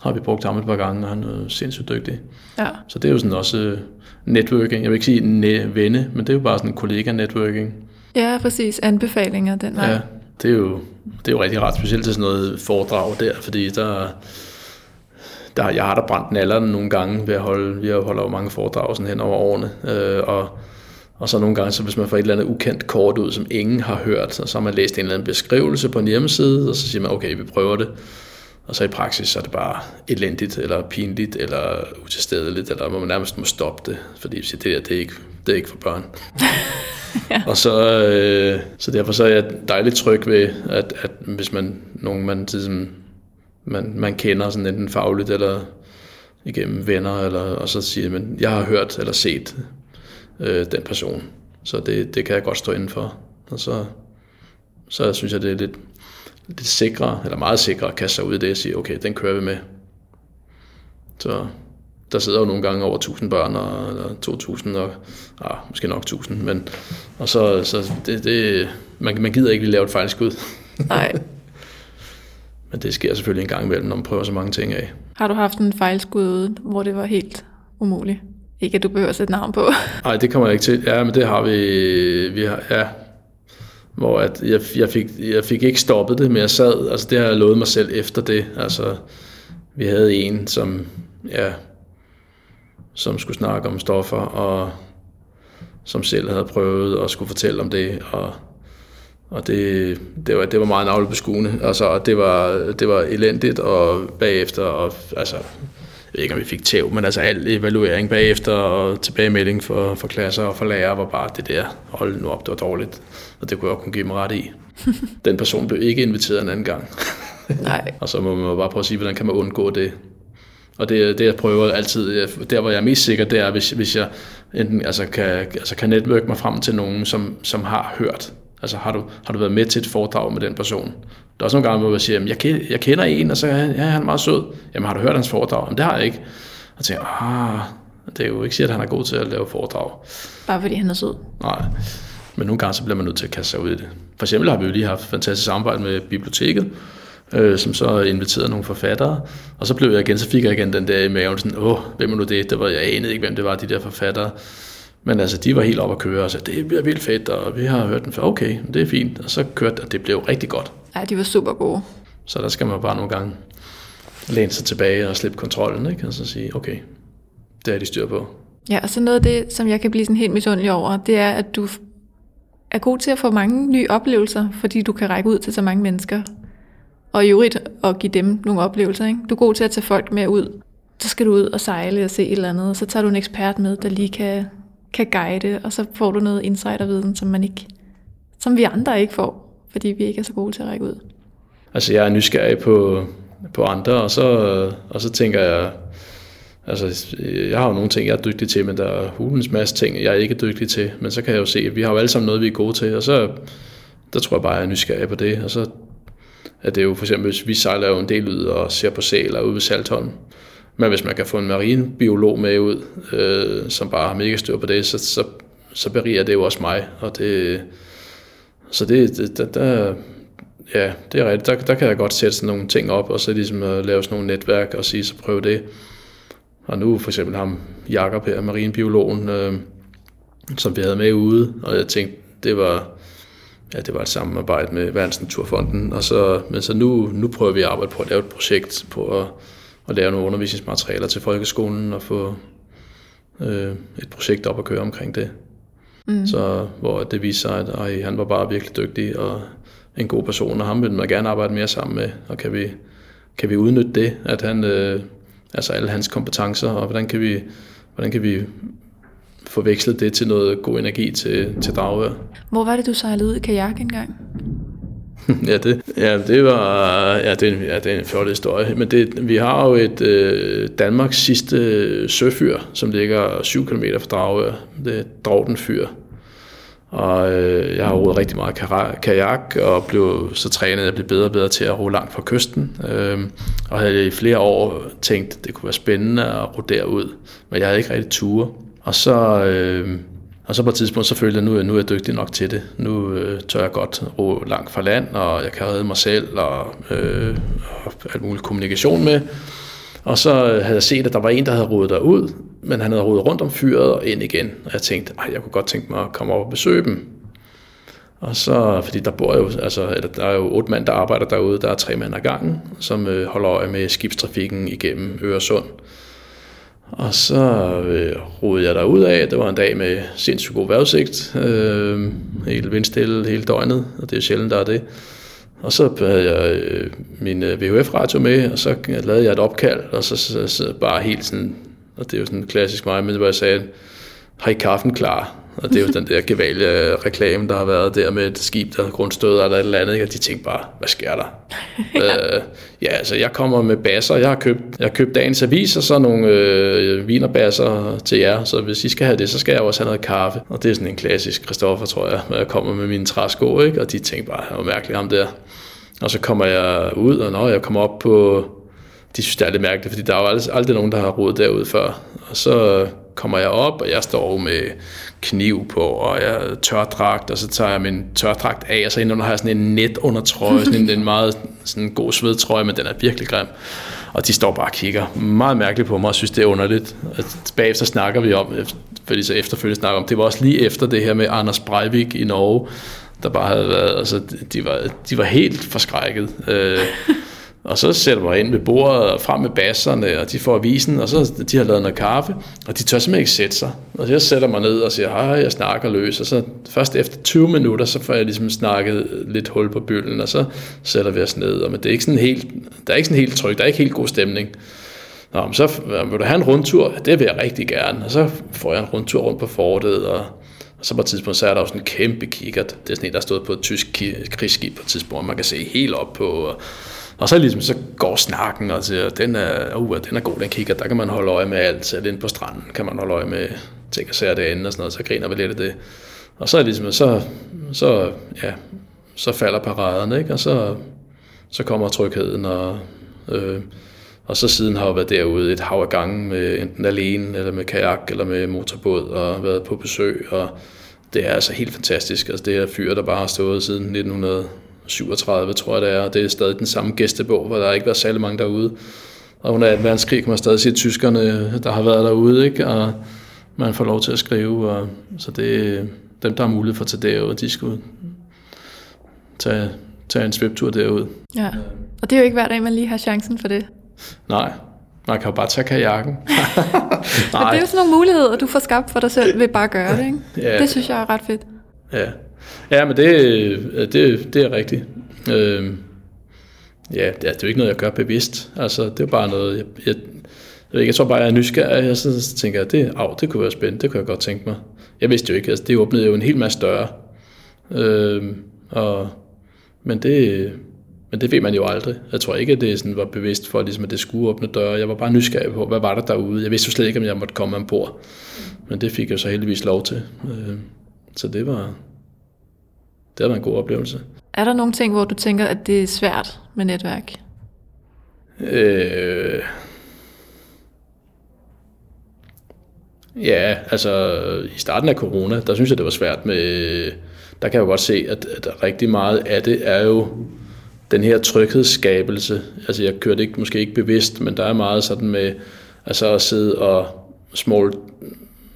har vi brugt ham et par gange, og han er sindssygt dygtig. Ja. Så det er jo sådan også øh, networking. Jeg vil ikke sige venne, men det er jo bare sådan kollega-networking. Ja, præcis. Anbefalinger den vej. Ja, det er jo, det er jo rigtig ret specielt til sådan noget foredrag der, fordi der, der, jeg har da brændt nallerne nogle gange ved at holde, vi holder jo mange foredrag sådan hen over årene, øh, og, og så nogle gange, så hvis man får et eller andet ukendt kort ud, som ingen har hørt, så har man læst en eller anden beskrivelse på en hjemmeside, og så siger man, okay, vi prøver det. Og så i praksis, så er det bare elendigt, eller pinligt, eller utilstedeligt, eller man nærmest må stoppe det, fordi det, det, er ikke, det er ikke for børn. [laughs] ja. Og så, øh, så derfor så er jeg dejligt tryg ved, at, at hvis man nogen man, ligesom, man, man kender sådan enten fagligt eller igennem venner, eller, og så siger man, jeg har hørt eller set øh, den person. Så det, det kan jeg godt stå inden for. Og så, så synes jeg, det er lidt, lidt sikre, eller meget sikre at kaste sig ud i det og sige, okay, den kører vi med. Så der sidder jo nogle gange over 1000 børn, og, eller 2000, og ah, måske nok 1000, men og så, så det, det, man, man gider ikke lige lave et fejlskud. Nej. [laughs] men det sker selvfølgelig en gang imellem, når man prøver så mange ting af. Har du haft en fejlskud hvor det var helt umuligt? Ikke at du behøver at sætte navn på. Nej, det kommer jeg ikke til. Ja, men det har vi, vi har, ja, hvor at jeg, jeg, fik, jeg fik ikke stoppet det, men jeg sad, altså det har jeg lovet mig selv efter det. Altså, vi havde en, som, ja, som skulle snakke om stoffer, og som selv havde prøvet at skulle fortælle om det, og, og det, det, var, det var meget navlebeskuende. Altså, og det var, det var elendigt, og bagefter, og, altså, jeg ved ikke, om vi fik tæv, men altså al evaluering bagefter, og tilbagemelding for, for klasser og for lærere, var bare det der, hold nu op, det var dårligt. Og det kunne jeg kunne give mig ret i. [laughs] Den person blev ikke inviteret en anden gang. Nej. [laughs] og så må man bare prøve at sige, hvordan kan man undgå det. Og det, det jeg prøver altid, der hvor jeg er mest sikker, det er, hvis, hvis jeg enten altså kan, altså kan netværke mig frem til nogen, som, som har hørt. Altså har du, har du været med til et foredrag med den person? Der er også nogle gange, hvor jeg siger, jeg, jeg kender en, og så er ja, han er meget sød. Jamen har du hørt hans foredrag? Jamen det har jeg ikke. Og tænker, ah, det er jo ikke sikkert, at han er god til at lave foredrag. Bare fordi han er sød? Nej, men nogle gange så bliver man nødt til at kaste sig ud i det. For eksempel har vi jo lige haft fantastisk samarbejde med biblioteket, øh, som så inviterede nogle forfattere. Og så blev jeg igen, så fik jeg igen den der i maven, sådan, åh, hvem er nu det? det var, jeg anede ikke, hvem det var, de der forfattere. Men altså, de var helt op at køre og sagde, det bliver vildt fedt, og vi har hørt den før. Okay, det er fint. Og så kørte og det blev rigtig godt. Ja, de var super gode. Så der skal man bare nogle gange læne sig tilbage og slippe kontrollen, ikke? og så sige, okay, det er de styr på. Ja, og så noget af det, som jeg kan blive sådan helt misundelig over, det er, at du er god til at få mange nye oplevelser, fordi du kan række ud til så mange mennesker og i øvrigt at give dem nogle oplevelser. Ikke? Du er god til at tage folk med ud. Så skal du ud og sejle og se et eller andet, og så tager du en ekspert med, der lige kan, kan guide, og så får du noget insiderviden, som man ikke, som vi andre ikke får, fordi vi ikke er så gode til at række ud. Altså jeg er nysgerrig på, på andre, og så, og så tænker jeg, altså jeg har jo nogle ting, jeg er dygtig til, men der er hulens masse ting, jeg er ikke dygtig til, men så kan jeg jo se, at vi har jo alle sammen noget, vi er gode til, og så der tror jeg bare, jeg er nysgerrig på det, og så at det er jo for eksempel, hvis vi sejler jo en del ud og ser på sæler ude ved Saltholm. Men hvis man kan få en marinebiolog med ud, øh, som bare har mega styr på det, så, så, så beriger det jo også mig. Og det, så det, det der, der, ja, det er rigtigt. Der, der kan jeg godt sætte sådan nogle ting op, og så ligesom at lave sådan nogle netværk og sige, så prøv det. Og nu for eksempel ham, Jakob her, marinebiologen, øh, som vi havde med ude, og jeg tænkte, det var, ja, det var et samarbejde med Verdens Naturfonden, og så, men så nu, nu prøver vi at arbejde på at lave et projekt på at, at lave nogle undervisningsmaterialer til folkeskolen og få øh, et projekt op at køre omkring det. Mm. Så hvor det viser sig, at ej, han var bare virkelig dygtig og en god person, og ham vil man gerne arbejde mere sammen med, og kan vi, kan vi udnytte det, at han, øh, altså alle hans kompetencer, og hvordan kan vi, hvordan kan vi forvekslet det til noget god energi til, til dragvejr. Hvor var det, du sejlede ud i kajak engang? [laughs] ja, det, ja, det var ja, det, er en, ja, det er en flot historie. Men det, vi har jo et øh, Danmarks sidste øh, søfyr, som ligger 7 km fra Dragør. Det er Drogden Fyr. Og øh, jeg har roet rigtig meget kajak, og blev så trænet, at jeg blev bedre og bedre til at ro langt fra kysten. Øh, og havde i flere år tænkt, at det kunne være spændende at ro derud, men jeg havde ikke rigtig ture. Og så, øh, og så på et tidspunkt, så følte jeg, at nu, nu er jeg dygtig nok til det. Nu øh, tør jeg godt ro langt fra land, og jeg kan redde mig selv, og, øh, og alt muligt kommunikation med. Og så øh, havde jeg set, at der var en, der havde rodet derud, men han havde rodet rundt om fyret og ind igen. Og jeg tænkte, at jeg kunne godt tænke mig at komme over og besøge dem. Og så, fordi der bor jo, altså, eller der er jo otte mand, der arbejder derude, der er tre mand ad gangen, som øh, holder øje med skibstrafikken igennem Øresund. Og så øh, rodede jeg derud af. Det var en dag med sindssygt god vejrudsigt. Øh, helt vindstille hele døgnet, og det er sjældent, der er det. Og så havde jeg øh, min øh, VHF-radio med, og så lavede jeg et opkald, og så, så, så bare helt sådan, og det er jo sådan klassisk mig, men hvor jeg sagde, har I kaffen klar? Og det er jo den der gevalge reklame, der har været der med et skib, der grundstøder eller et eller andet, ikke? og de tænkte bare, hvad sker der? ja. [laughs] Øh, ja, altså jeg kommer med basser, jeg har købt, jeg har købt dagens avis, og så nogle øh, vinerbasser til jer, så hvis I skal have det, så skal jeg også have noget kaffe. Og det er sådan en klassisk Christoffer, tror jeg, når jeg kommer med mine træsko, ikke? og de tænkte bare, var mærkeligt ham der. Og så kommer jeg ud, og når jeg kommer op på, de synes det er lidt mærkeligt, fordi der er jo aldrig, aldrig nogen, der har rodet derud før. Og så kommer jeg op, og jeg står med kniv på, og jeg er tørdragt, og så tager jeg min tørdragt af, og så indenunder har jeg sådan en net under trøje, sådan en, en meget sådan en god svedtrøje, men den er virkelig grim. Og de står bare og kigger meget mærkeligt på mig, og synes, det er underligt. Og bagefter snakker vi om, fordi så efterfølgende snakker om, det var også lige efter det her med Anders Breivik i Norge, der bare havde været, altså de var, de var helt forskrækket. Øh, og så sætter mig ind ved bordet og frem med basserne, og de får avisen, og så de har lavet noget kaffe, og de tør simpelthen ikke sætte sig. Og så jeg sætter mig ned og siger, hej, jeg snakker løs, og så først efter 20 minutter, så får jeg ligesom snakket lidt hul på bylden, og så sætter vi os ned. Og men det er ikke sådan helt, der er ikke sådan helt tryg, der er ikke helt god stemning. Nå, men så vil du have en rundtur? Det vil jeg rigtig gerne. Og så får jeg en rundtur rundt på fortet, og og så på et tidspunkt, så er der jo sådan en kæmpe kikkert. Det er sådan en, der stod på et tysk krigsskib på et tidspunkt, man kan se helt op på. Og og så, ligesom, så går snakken og siger, den er, uh, den er god, den kigger, der kan man holde øje med alt. Så inde på stranden kan man holde øje med ting og sager derinde og sådan noget, så griner vi lidt af det. Og så, ligesom, så, så, ja, så falder paraderne, ikke? og så, så kommer trygheden, og, øh, og så siden har jeg været derude et hav af gange med enten alene, eller med kajak, eller med motorbåd, og været på besøg, og det er altså helt fantastisk. Altså det er fyr, der bare har stået siden 1900 37, tror jeg det er, og det er stadig den samme gæstebog, hvor der ikke været særlig mange derude. Og under 2. verdenskrig kan man stadig se tyskerne, der har været derude, ikke? og man får lov til at skrive, og, så det dem, der har mulighed for at tage derud, de skulle tage, tage en sviptur derud. Ja, og det er jo ikke hver dag, man lige har chancen for det. Nej, man kan jo bare tage kajakken. [laughs] Men det er jo sådan nogle muligheder, du får skabt for dig selv ved bare at gøre det. Ikke? Ja. Det synes jeg er ret fedt. Ja, Ja, men det, det, det er rigtigt. Øh, ja, det er, jo ikke noget, jeg gør bevidst. Altså, det er bare noget, jeg, jeg, jeg, jeg tror bare, jeg er nysgerrig, og så, tænker jeg, det, au, det kunne være spændende, det kunne jeg godt tænke mig. Jeg vidste jo ikke, altså, det åbnede jo en hel masse døre. Øh, og, men det, men det ved man jo aldrig. Jeg tror ikke, at det sådan var bevidst for, ligesom, at det skulle åbne døre. Jeg var bare nysgerrig på, hvad var der derude. Jeg vidste jo slet ikke, om jeg måtte komme ombord. Men det fik jeg så heldigvis lov til. Øhm, så det var, det har været en god oplevelse. Er der nogle ting, hvor du tænker, at det er svært med netværk? Øh, ja, altså i starten af corona, der synes jeg, det var svært med... Der kan jeg jo godt se, at, at rigtig meget af det er jo den her tryghedsskabelse. Altså jeg kørte ikke, måske ikke bevidst, men der er meget sådan med altså at sidde og small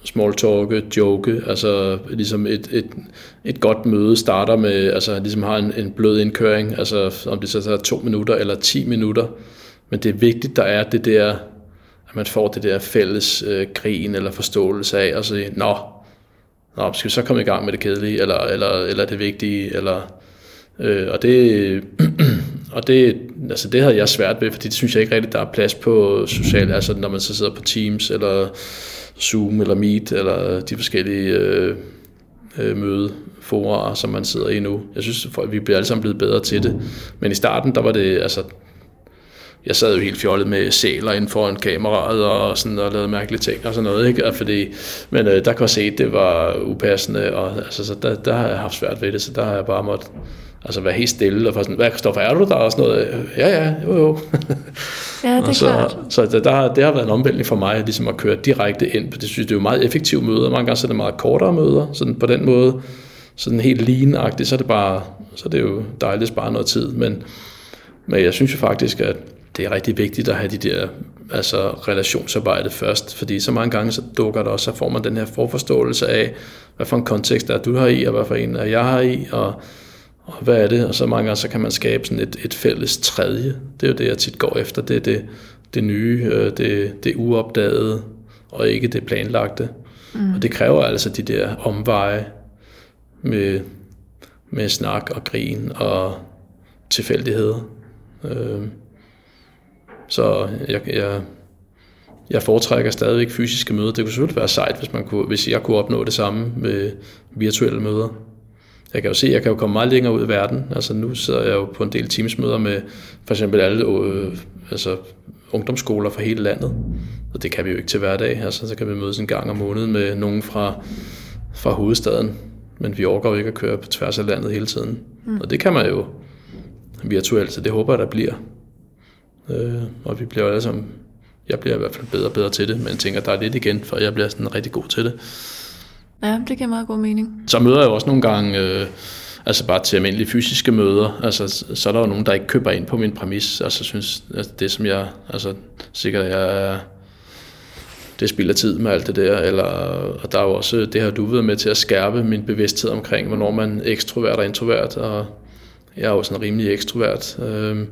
small talk, joke, altså ligesom et, et, et godt møde starter med, altså ligesom har en, en blød indkøring, altså om det så tager to minutter eller 10 minutter, men det er vigtigt, der er det der, at man får det der fælles øh, grin eller forståelse af, og sige, nå, nå, skal vi så komme i gang med det kedelige, eller, eller, eller det vigtige, eller, øh, og det, [clears throat] og det, altså det havde jeg svært ved, fordi det synes jeg ikke rigtigt, der er plads på socialt, altså når man så sidder på Teams, eller Zoom eller Meet, eller de forskellige øh, øh, mødeforer, som man sidder i nu. Jeg synes, at vi bliver alle sammen blevet bedre til det. Men i starten, der var det, altså, jeg sad jo helt fjollet med sæler inden foran kameraet og, sådan, og lavede mærkelige ting og sådan noget. Ikke? Og fordi, men øh, der kunne jeg se, at det var upassende, og altså, så der, der har jeg haft svært ved det, så der har jeg bare måttet altså være helt stille og sådan, hvad Kristoffer, er du der? Og sådan noget. Ja, ja, jo, jo. Ja, det er [laughs] så, klart. Så det, der, det har været en omvæltning for mig, ligesom at køre direkte ind. Det synes det er jo meget effektive møder. Mange gange så er det meget kortere møder, sådan på den måde, sådan helt lignagtigt, så er det bare, så er det jo dejligt at spare noget tid. Men, men jeg synes jo faktisk, at det er rigtig vigtigt at have de der altså relationsarbejde først, fordi så mange gange så dukker der også, så får man den her forforståelse af, hvad for en kontekst er du har i, og hvad for en er jeg har i, og, og hvad er det, og så mange gange så kan man skabe sådan et, et fælles tredje. Det er jo det, jeg tit går efter, det er det, det nye, øh, det, det uopdagede, og ikke det planlagte. Mm. Og det kræver altså de der omveje med, med snak og grin og tilfældigheder. Øh, så jeg, jeg, jeg foretrækker stadigvæk fysiske møder. Det kunne selvfølgelig være sejt, hvis, man kunne, hvis jeg kunne opnå det samme med virtuelle møder. Jeg kan jo se, at jeg kan jo komme meget længere ud i verden. Altså nu sidder jeg jo på en del teamsmøder med for eksempel alle øh, altså, ungdomsskoler fra hele landet. Og det kan vi jo ikke til hverdag. Altså, så kan vi mødes en gang om måneden med nogen fra, fra hovedstaden. Men vi overgår jo ikke at køre på tværs af landet hele tiden. Mm. Og det kan man jo virtuelt, så det håber jeg, der bliver. Øh, og vi bliver alle sammen, jeg bliver i hvert fald bedre og bedre til det, men jeg tænker, der er lidt igen, for jeg bliver sådan rigtig god til det. Ja, det giver meget god mening. Så møder jeg også nogle gange, øh, altså bare til almindelige fysiske møder, altså så er der jo nogen, der ikke køber ind på min præmis, altså synes, at det som jeg, altså sikkert jeg er, det spilder tid med alt det der, eller, og der er jo også, det har du været med til at skærpe min bevidsthed omkring, hvornår man er ekstrovert og introvert, og jeg er jo sådan rimelig ekstrovert, øh,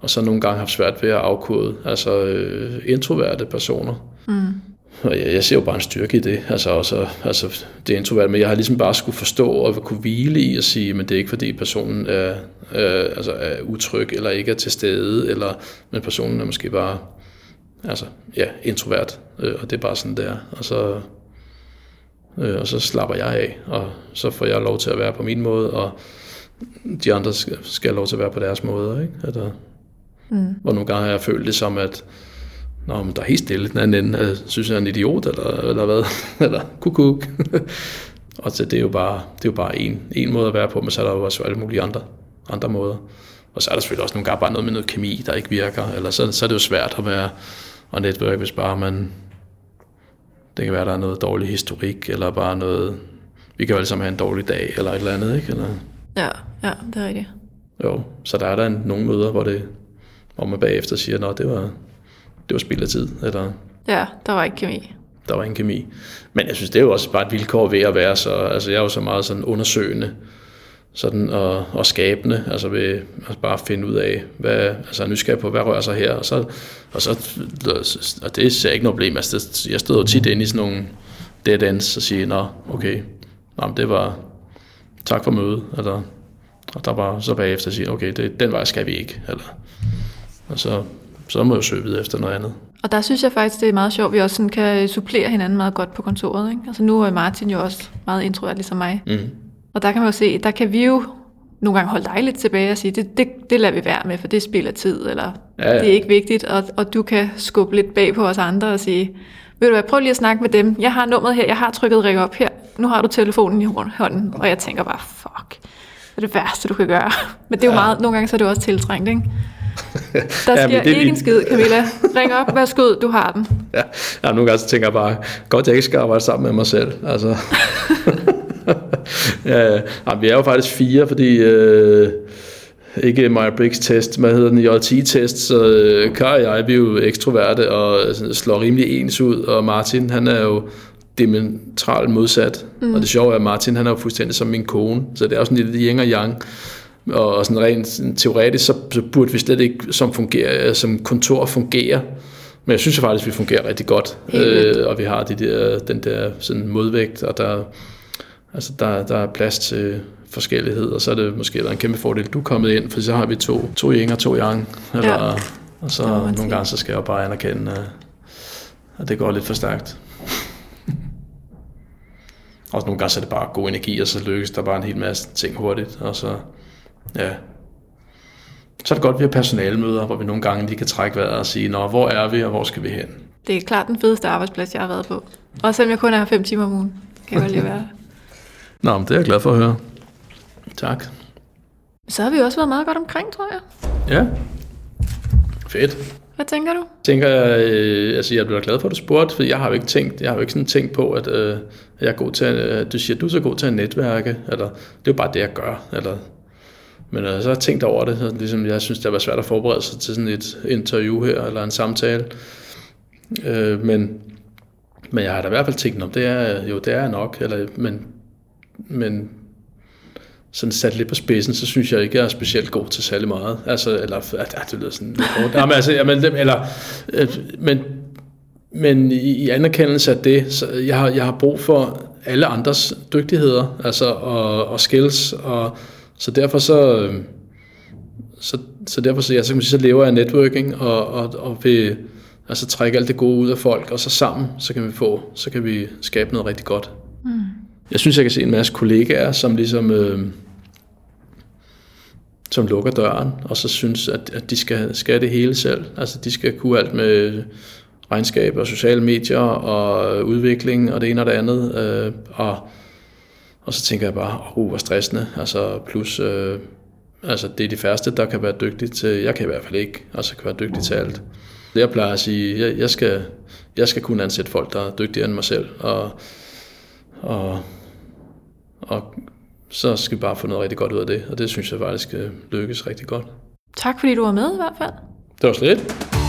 og så nogle gange haft svært ved at afkode altså øh, introverte personer. Mm. Og jeg, jeg ser jo bare en styrke i det, altså, også, altså det er introvert, men jeg har ligesom bare skulle forstå og kunne hvile i at sige, men det er ikke fordi personen er, øh, altså er utryg eller ikke er til stede, eller, men personen er måske bare altså, ja, introvert, øh, og det er bare sådan der. Og så, øh, og så slapper jeg af, og så får jeg lov til at være på min måde, og de andre skal, skal have lov til at være på deres måde. Ikke? Eller, Mm. Hvor nogle gange har jeg følt det som, at Nå, men der er helt stille den anden ende. Jeg synes, jeg er en idiot, eller, eller hvad? [laughs] eller kukuk. [laughs] og så det er jo bare, det er jo bare en, en måde at være på, men så er der jo også alle mulige andre, andre måder. Og så er der selvfølgelig også nogle gange bare noget med noget kemi, der ikke virker, eller så, så er det jo svært at være og netværk, hvis bare man, det kan være, der er noget dårlig historik, eller bare noget, vi kan jo alle sammen have en dårlig dag, eller et eller andet, ikke? Eller, Ja, ja, det er rigtigt. jo, så der er der en, nogle møder, hvor det, hvor man bagefter siger, at det var, det var spild af tid, eller Ja, der var ikke kemi. der var ingen kemi. Men jeg synes, det er jo også bare et vilkår ved at være så, altså jeg er jo så meget sådan undersøgende, sådan og, og skabende, altså ved altså bare finde ud af, hvad, altså nysgerrig på, hvad rører sig her, og så, og så, og det ser jeg ikke noget problem, altså jeg stod jo tit inde i sådan nogle dead ends og siger, nå, okay, nå, men det var, tak for mødet, eller, og der var så bagefter at sige, okay, det, den vej skal vi ikke, eller, og så, så må jeg søge videre efter noget andet. Og der synes jeg faktisk, det er meget sjovt, at vi også sådan kan supplere hinanden meget godt på kontoret. Ikke? Altså nu er Martin jo også meget introvert ligesom mig. Mm. Og der kan man jo se, der kan vi jo nogle gange holde dig lidt tilbage og sige, det, det, det lader vi være med, for det spiller tid, eller Ja, ja. det er ikke vigtigt. Og, og du kan skubbe lidt bag på os andre og sige, ved du hvad, prøv lige at snakke med dem. Jeg har nummeret her, jeg har trykket række op her. Nu har du telefonen i hånden. Og jeg tænker bare, fuck, det er det værste, du kan gøre. Men det er jo Ja. meget, nogle gange så er det også tiltrængt, ikke? [laughs] Der Ja, sker men det ikke en skid, Camilla. Ring op, værsgo, du har den. Ja, ja nogle gange så tænker jeg bare, godt jeg ikke skal arbejde sammen med mig selv. Altså. [laughs] ja, ja, vi er jo faktisk fire, fordi øh, ikke Myers-Briggs test, hvad hedder den, JLT-test, så øh, Kar og jeg, vi er jo ekstroverte og sådan slår rimelig ens ud, og Martin, han er jo diametralt modsat. Mm. Og det sjove er, at Martin, han er jo fuldstændig som min kone, så det er jo sådan lidt yin og yang. Og sådan rent sådan teoretisk, så, så burde vi slet ikke som, fungerer, som kontor fungere. Men jeg synes faktisk, at vi fungerer rigtig godt. Øh, og vi har de der, den der sådan modvægt, og der, altså der, der er plads til forskellighed, og så er det måske været en kæmpe fordel, du er kommet ind, for så har vi to, to yin og to yang. Eller, Ja. Og så nogle sige. gange, så skal jeg bare anerkende, at, at det går lidt for stærkt. [laughs] Og nogle gange så er det bare god energi, og så lykkes der bare en hel masse ting hurtigt. Og så, ja. Så er det godt, at vi har personalemøder, hvor vi nogle gange lige kan trække vejret og sige, Nå, hvor er vi, og hvor skal vi hen? Det er klart den fedeste arbejdsplads, jeg har været på. Og selvom jeg kun er her fem timer om ugen, kan jeg godt lige være. Nå, men det er jeg glad for at høre. Tak. Så har vi også været meget godt omkring, tror jeg. Ja. Fedt. Hvad tænker du? tænker jeg, øh, altså jeg bliver glad for, at du spurgte, for jeg har jo ikke tænkt, jeg har jo ikke sådan tænkt på, at øh, jeg er god til, at, du siger, at du er så god til at netværke, eller det er jo bare det, jeg gør, eller men øh, så har tænkt over det, så ligesom jeg synes, det var svært at forberede sig til sådan et interview her, eller en samtale. Øh, men, men jeg har da i hvert fald tænkt, om det er, jo, det er nok, eller, men, men sådan sat lidt på spidsen, så synes jeg ikke, jeg er specielt god til særlig meget. Altså, eller, at, at det lyder sådan lidt hårdt. Jamen, altså, jamen, eller, øh, men, men i, i anerkendelse af det, så jeg har, jeg har brug for alle andres dygtigheder, altså, og, og skills, og så derfor så, øh, så, så derfor så, ja, så, kan man sige, så lever jeg networking, og, og, og vil altså, trække alt det gode ud af folk, og så sammen, så kan vi få, så kan vi skabe noget rigtig godt. Mm. Jeg synes, jeg kan se en masse kollegaer, som ligesom... Øh, som lukker døren, og så synes, at, at de skal, skal det hele selv. Altså, de skal kunne alt med regnskab og sociale medier og udvikling og det ene og det andet. Øh, og, og så tænker jeg bare, uh, hvor stressende. Altså, plus, øh, altså, det er de færreste, der kan være dygtige til, jeg kan i hvert fald ikke, altså kan være dygtig til alt. Jeg plejer at sige, jeg, jeg, skal, jeg skal kunne ansætte folk, der er dygtigere end mig selv, og, og, og så skal vi bare få noget rigtig godt ud af det, og det synes jeg faktisk øh, lykkes rigtig godt. Tak fordi du var med i hvert fald. Det var slet.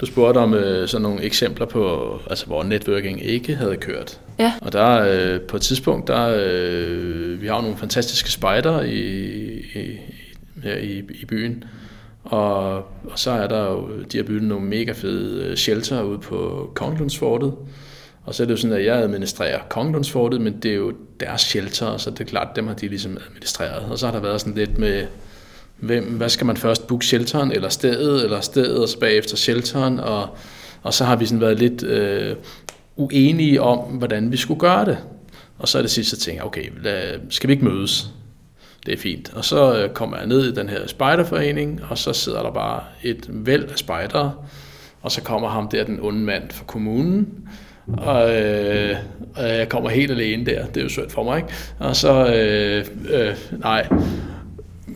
Du spurgte om øh, sådan nogle eksempler på, altså hvor networking ikke havde kørt. Ja. Og der øh, på et tidspunkt, der øh, vi har jo nogle fantastiske spejder i, i, her i, i byen. Og, og så er der jo, de har bygget nogle mega fede øh, shelter ude på Konglundsfortet. Og så er det jo sådan, at jeg administrerer Konglundsfortet, men det er jo deres shelter, så det er klart, dem har de ligesom administreret. Og så har der været sådan lidt med hvem, hvad skal man først booke shelteren, eller stedet, eller stedet, og så bagefter shelteren, og, og så har vi sådan været lidt øh, uenige om, hvordan vi skulle gøre det. Og så er det sidste, ting, okay, lad, skal vi ikke mødes? Det er fint. Og så øh, kommer jeg ned i den her spejderforening, og så sidder der bare et væld af spejdere, og så kommer ham der, den onde mand fra kommunen, og, øh, og jeg kommer helt alene der, det er jo svært for mig, ikke? Og så, øh, øh, nej,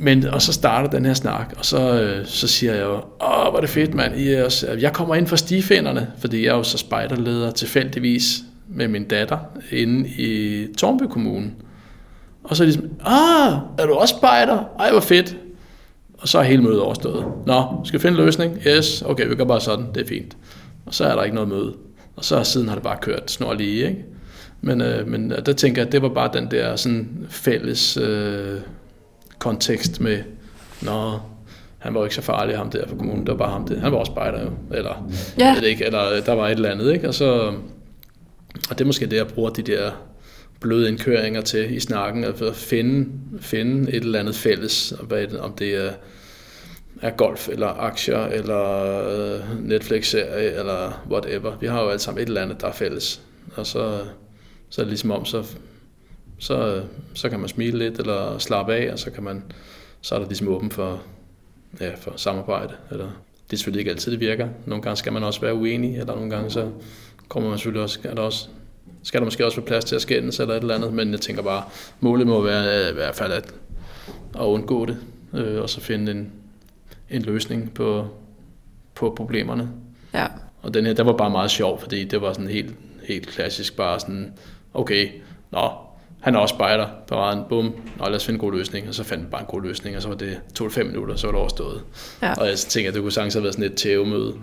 men, og så starter den her snak, og så, øh, så siger jeg jo, åh, hvor er det fedt, mand. I er også, jeg kommer ind for stifænderne, fordi jeg er jo så spejderleder tilfældigvis med min datter inde i Tornby Kommune. Og så er de ligesom, ah, er du også spejder? Ej, hvor fedt. Og så er hele mødet overstået. Nå, skal vi finde en løsning? Yes, okay, vi gør bare sådan, det er fint. Og så er der ikke noget møde. Og så siden har det bare kørt snor lige, ikke? Men, øh, men øh, der tænker jeg, at det var bare den der sådan fælles... Øh, kontekst med, nå, han var jo ikke så farlig, ham der fra kommunen, det var bare ham der. Han var også spejder jo, eller, ja. ved ikke, eller der var et eller andet, ikke? Og, så, og det er måske det, jeg bruger de der bløde indkøringer til i snakken, at finde, finde et eller andet fælles, om det er, er golf, eller aktier, eller øh, Netflix-serie, eller whatever. Vi har jo alle sammen et eller andet, der er fælles. Og så, så er det ligesom om, så så, så kan man smile lidt eller slappe af, og så, kan man, så er der ligesom åben for, ja, for samarbejde. Eller, det er selvfølgelig ikke altid, det virker. Nogle gange skal man også være uenig, eller nogle gange så kommer man selvfølgelig også, er der også skal der måske også være plads til at skændes eller et eller andet, men jeg tænker bare, målet må være i hvert fald at, at undgå det, øh, og så finde en, en løsning på, på problemerne. Ja. Og den her, der var bare meget sjov, fordi det var sådan helt, helt klassisk, bare sådan, okay, nå, han er også spejder på raden, bum, og lad os finde en god løsning, og så fandt vi bare en god løsning, og så var det to fem minutter, så var det overstået. Ja. Og jeg tænker, at det kunne sagtens have været sådan et tævemøde.